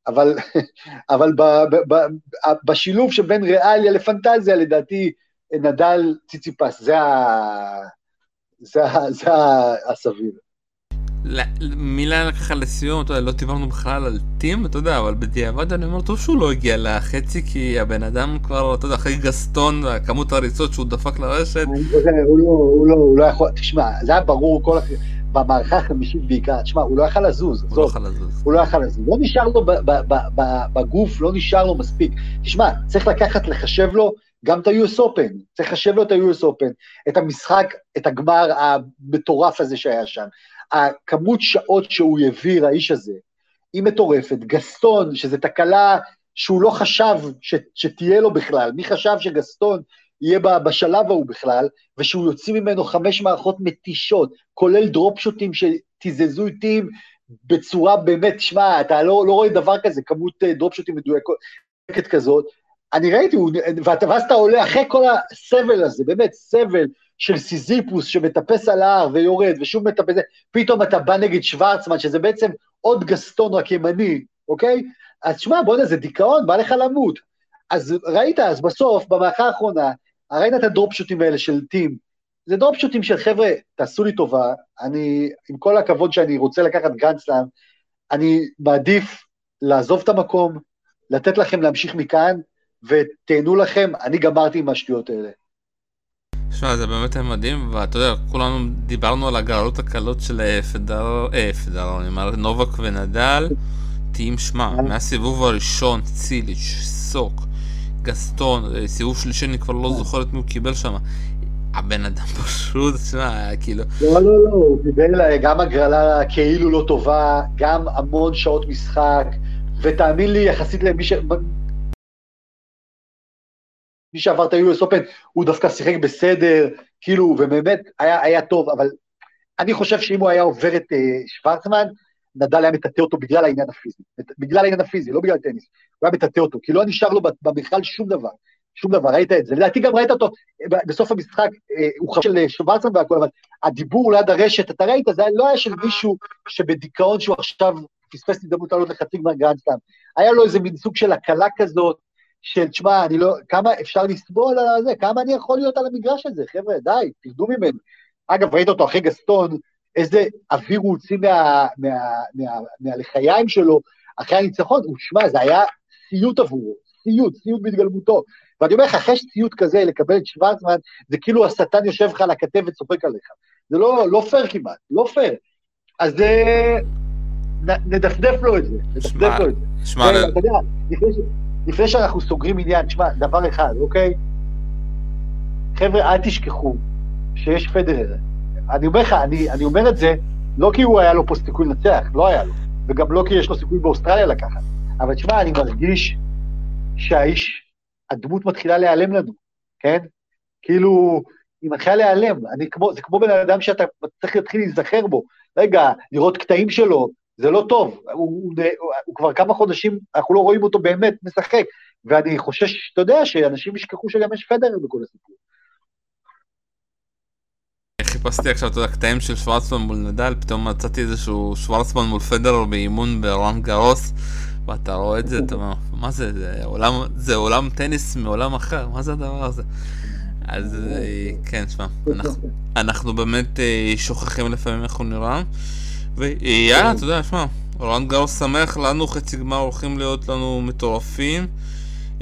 אבל, (laughs) אבל ב, ב, ב, ב, בשילוב שבין ריאליה לפנטזיה, לדעתי, נדל ציציפס, זה, ה, זה, ה, זה הסביר. מילה ככה לסיום, אתה יודע, לא דיברנו בכלל על טים, אתה יודע, אבל בדיעבד אני אומר, טוב שהוא לא הגיע לחצי, כי הבן אדם כבר, אתה יודע, אחרי גסטון, כמות הריצות שהוא דפק לרשת. הוא לא, הוא לא, הוא לא יכול, תשמע, זה היה ברור כל... במערכה החמישית בעיקר, תשמע, הוא לא יכל לזוז. הוא לא יכל לזוז. הוא לא יכל לזוז. לא נשאר לו בגוף, לא נשאר לו מספיק. תשמע, צריך לקחת, לחשב לו גם את ה-US Open, צריך לחשב לו את ה-US Open, את המשחק, את הגמר המטורף הזה שהיה שם. הכמות שעות שהוא העביר, האיש הזה, היא מטורפת. גסטון, שזו תקלה שהוא לא חשב ש, שתהיה לו בכלל, מי חשב שגסטון יהיה בשלב ההוא בכלל, ושהוא יוציא ממנו חמש מערכות מתישות, כולל דרופ שוטים שתיזזו איתים בצורה באמת, שמע, אתה לא, לא רואה דבר כזה, כמות אה, דרופ שוטים מדויקת כזאת. אני ראיתי, ואז אתה עולה אחרי כל הסבל הזה, באמת סבל של סיזיפוס שמטפס על ההר ויורד ושוב מטפס, פתאום אתה בא נגד שוורצמן, שזה בעצם עוד גסטון רק ימני, אוקיי? אז שמע, בוא'נה, זה דיכאון, בא לך למות. אז ראית, אז בסוף, במערכה האחרונה, ראית את הדרופשוטים האלה של טים. זה דרופשוטים של חבר'ה, תעשו לי טובה, אני, עם כל הכבוד שאני רוצה לקחת גרנדסלאם, אני מעדיף לעזוב את המקום, לתת לכם להמשיך מכאן, ותהנו לכם, אני גמרתי עם השטויות האלה. תשמע, זה באמת מדהים, ואתה יודע, כולנו דיברנו על הגרלות הקלות של אה, פדר, אה, פדר, אני אומר, נובק ונדל, תהיים שמע, אה. מהסיבוב הראשון, ציליץ', סוק, גסטון, אה, סיבוב שלישי, אני כבר לא זוכר את מי הוא קיבל שם. הבן אדם (laughs) פשוט, תשמע, כאילו... לא, לא, לא, הוא קיבל גם הגרלה כאילו לא טובה, גם המון שעות משחק, ותאמין לי, יחסית למי ש... מי שעבר את ה-US Open, הוא דווקא שיחק בסדר, כאילו, ובאמת היה, היה טוב, אבל אני חושב שאם הוא היה עובר את uh, שוורצמן, נדל היה מטאטא אותו בגלל העניין הפיזי. בגלל העניין הפיזי, לא בגלל טניס. הוא היה מטאטא אותו, כי לא נשאר לו במכל שום דבר. שום דבר, ראית את זה. לדעתי גם ראית אותו בסוף המשחק, אה, הוא חבר של שוורצמן והכל, אבל הדיבור ליד הרשת, אתה ראית, זה לא היה של מישהו שבדיכאון שהוא עכשיו פספס הזדמנות לעלות לחצי גמר גרנדסלאם. היה לו איזה מין סוג של הקלה כזאת, של תשמע, אני לא, כמה אפשר לסבול על זה, כמה אני יכול להיות על המגרש הזה, חבר'ה, די, תרדו ממנו. אגב, ראית אותו אחרי גסטון, איזה אוויר הוא הוציא מה, מה, מה, מהלחיים שלו אחרי הניצחון, הוא, שמע, זה היה סיוט עבורו, סיוט, סיוט בהתגלמותו. ואני אומר לך, אחרי סיוט כזה, לקבל את שוורצמן, זה כאילו השטן יושב לך על הכתף וצוחק עליך. זה לא, לא פייר כמעט, לא פייר. אז אה, נ, נדפדף לו את זה, נדפדף לו את זה. שמע, אתה יודע, לפני, לפני שאנחנו סוגרים עניין, תשמע, דבר אחד, אוקיי? חבר'ה, אל תשכחו שיש פדרר. אני אומר לך, אני, אני אומר את זה לא כי הוא היה לו פה סיכוי לנצח, לא היה לו, וגם לא כי יש לו סיכוי באוסטרליה לקחת, אבל תשמע, אני מרגיש שהאיש, הדמות מתחילה להיעלם לנו, כן? כאילו, היא מתחילה להיעלם, אני כמו, זה כמו בן אדם שאתה צריך להתחיל להיזכר בו. רגע, לראות קטעים שלו, זה לא טוב, הוא, הוא, הוא, הוא כבר כמה חודשים, אנחנו לא רואים אותו באמת משחק, ואני חושש, אתה יודע, שאנשים ישכחו שגם יש פדרר בכל הסיפור. חיפשתי עכשיו, אתה יודע, קטעים של שוורצמן מול נדל, פתאום מצאתי איזשהו שוורצמן מול פדרר באימון ברון גרוס, ואתה רואה את זה, אתה אומר, מה זה, זה עולם, זה עולם טניס מעולם אחר, מה זה הדבר הזה? אז אה, כן, שמע, אנחנו, אנחנו באמת אה, שוכחים לפעמים איך הוא נראה, ויאללה, אתה יודע, שמע, רון גרוס שמח, לנו חצי גמר הולכים להיות לנו מטורפים,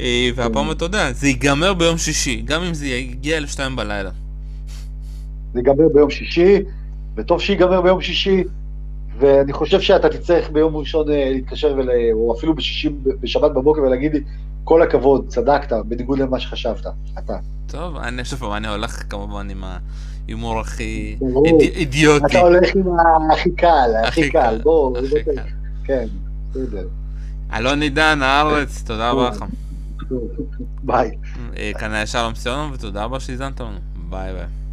אה, והפעם אתה יודע, זה ייגמר ביום שישי, גם אם זה יגיע לשתיים בלילה. זה ייגמר ביום שישי, וטוב שיגמר ביום שישי, ואני חושב שאתה תצטרך ביום ראשון להתקשר, ול... או אפילו בשישי, בשבת בבוקר ולהגיד לי, כל הכבוד, צדקת, בניגוד למה שחשבת, אתה. טוב, אני חושב פעם, אני הולך כמובן עם ההימור הכי אידיוטי. אתה הולך עם הכי קל, הכי קל, קל, בוא, הכי בוא, קל. כן, בסדר. אלון עידן, הארץ, תודה רבה לך. ביי. אה, היה שלום סיונוב, ותודה רבה שהאזנתם לנו. ביי ביי.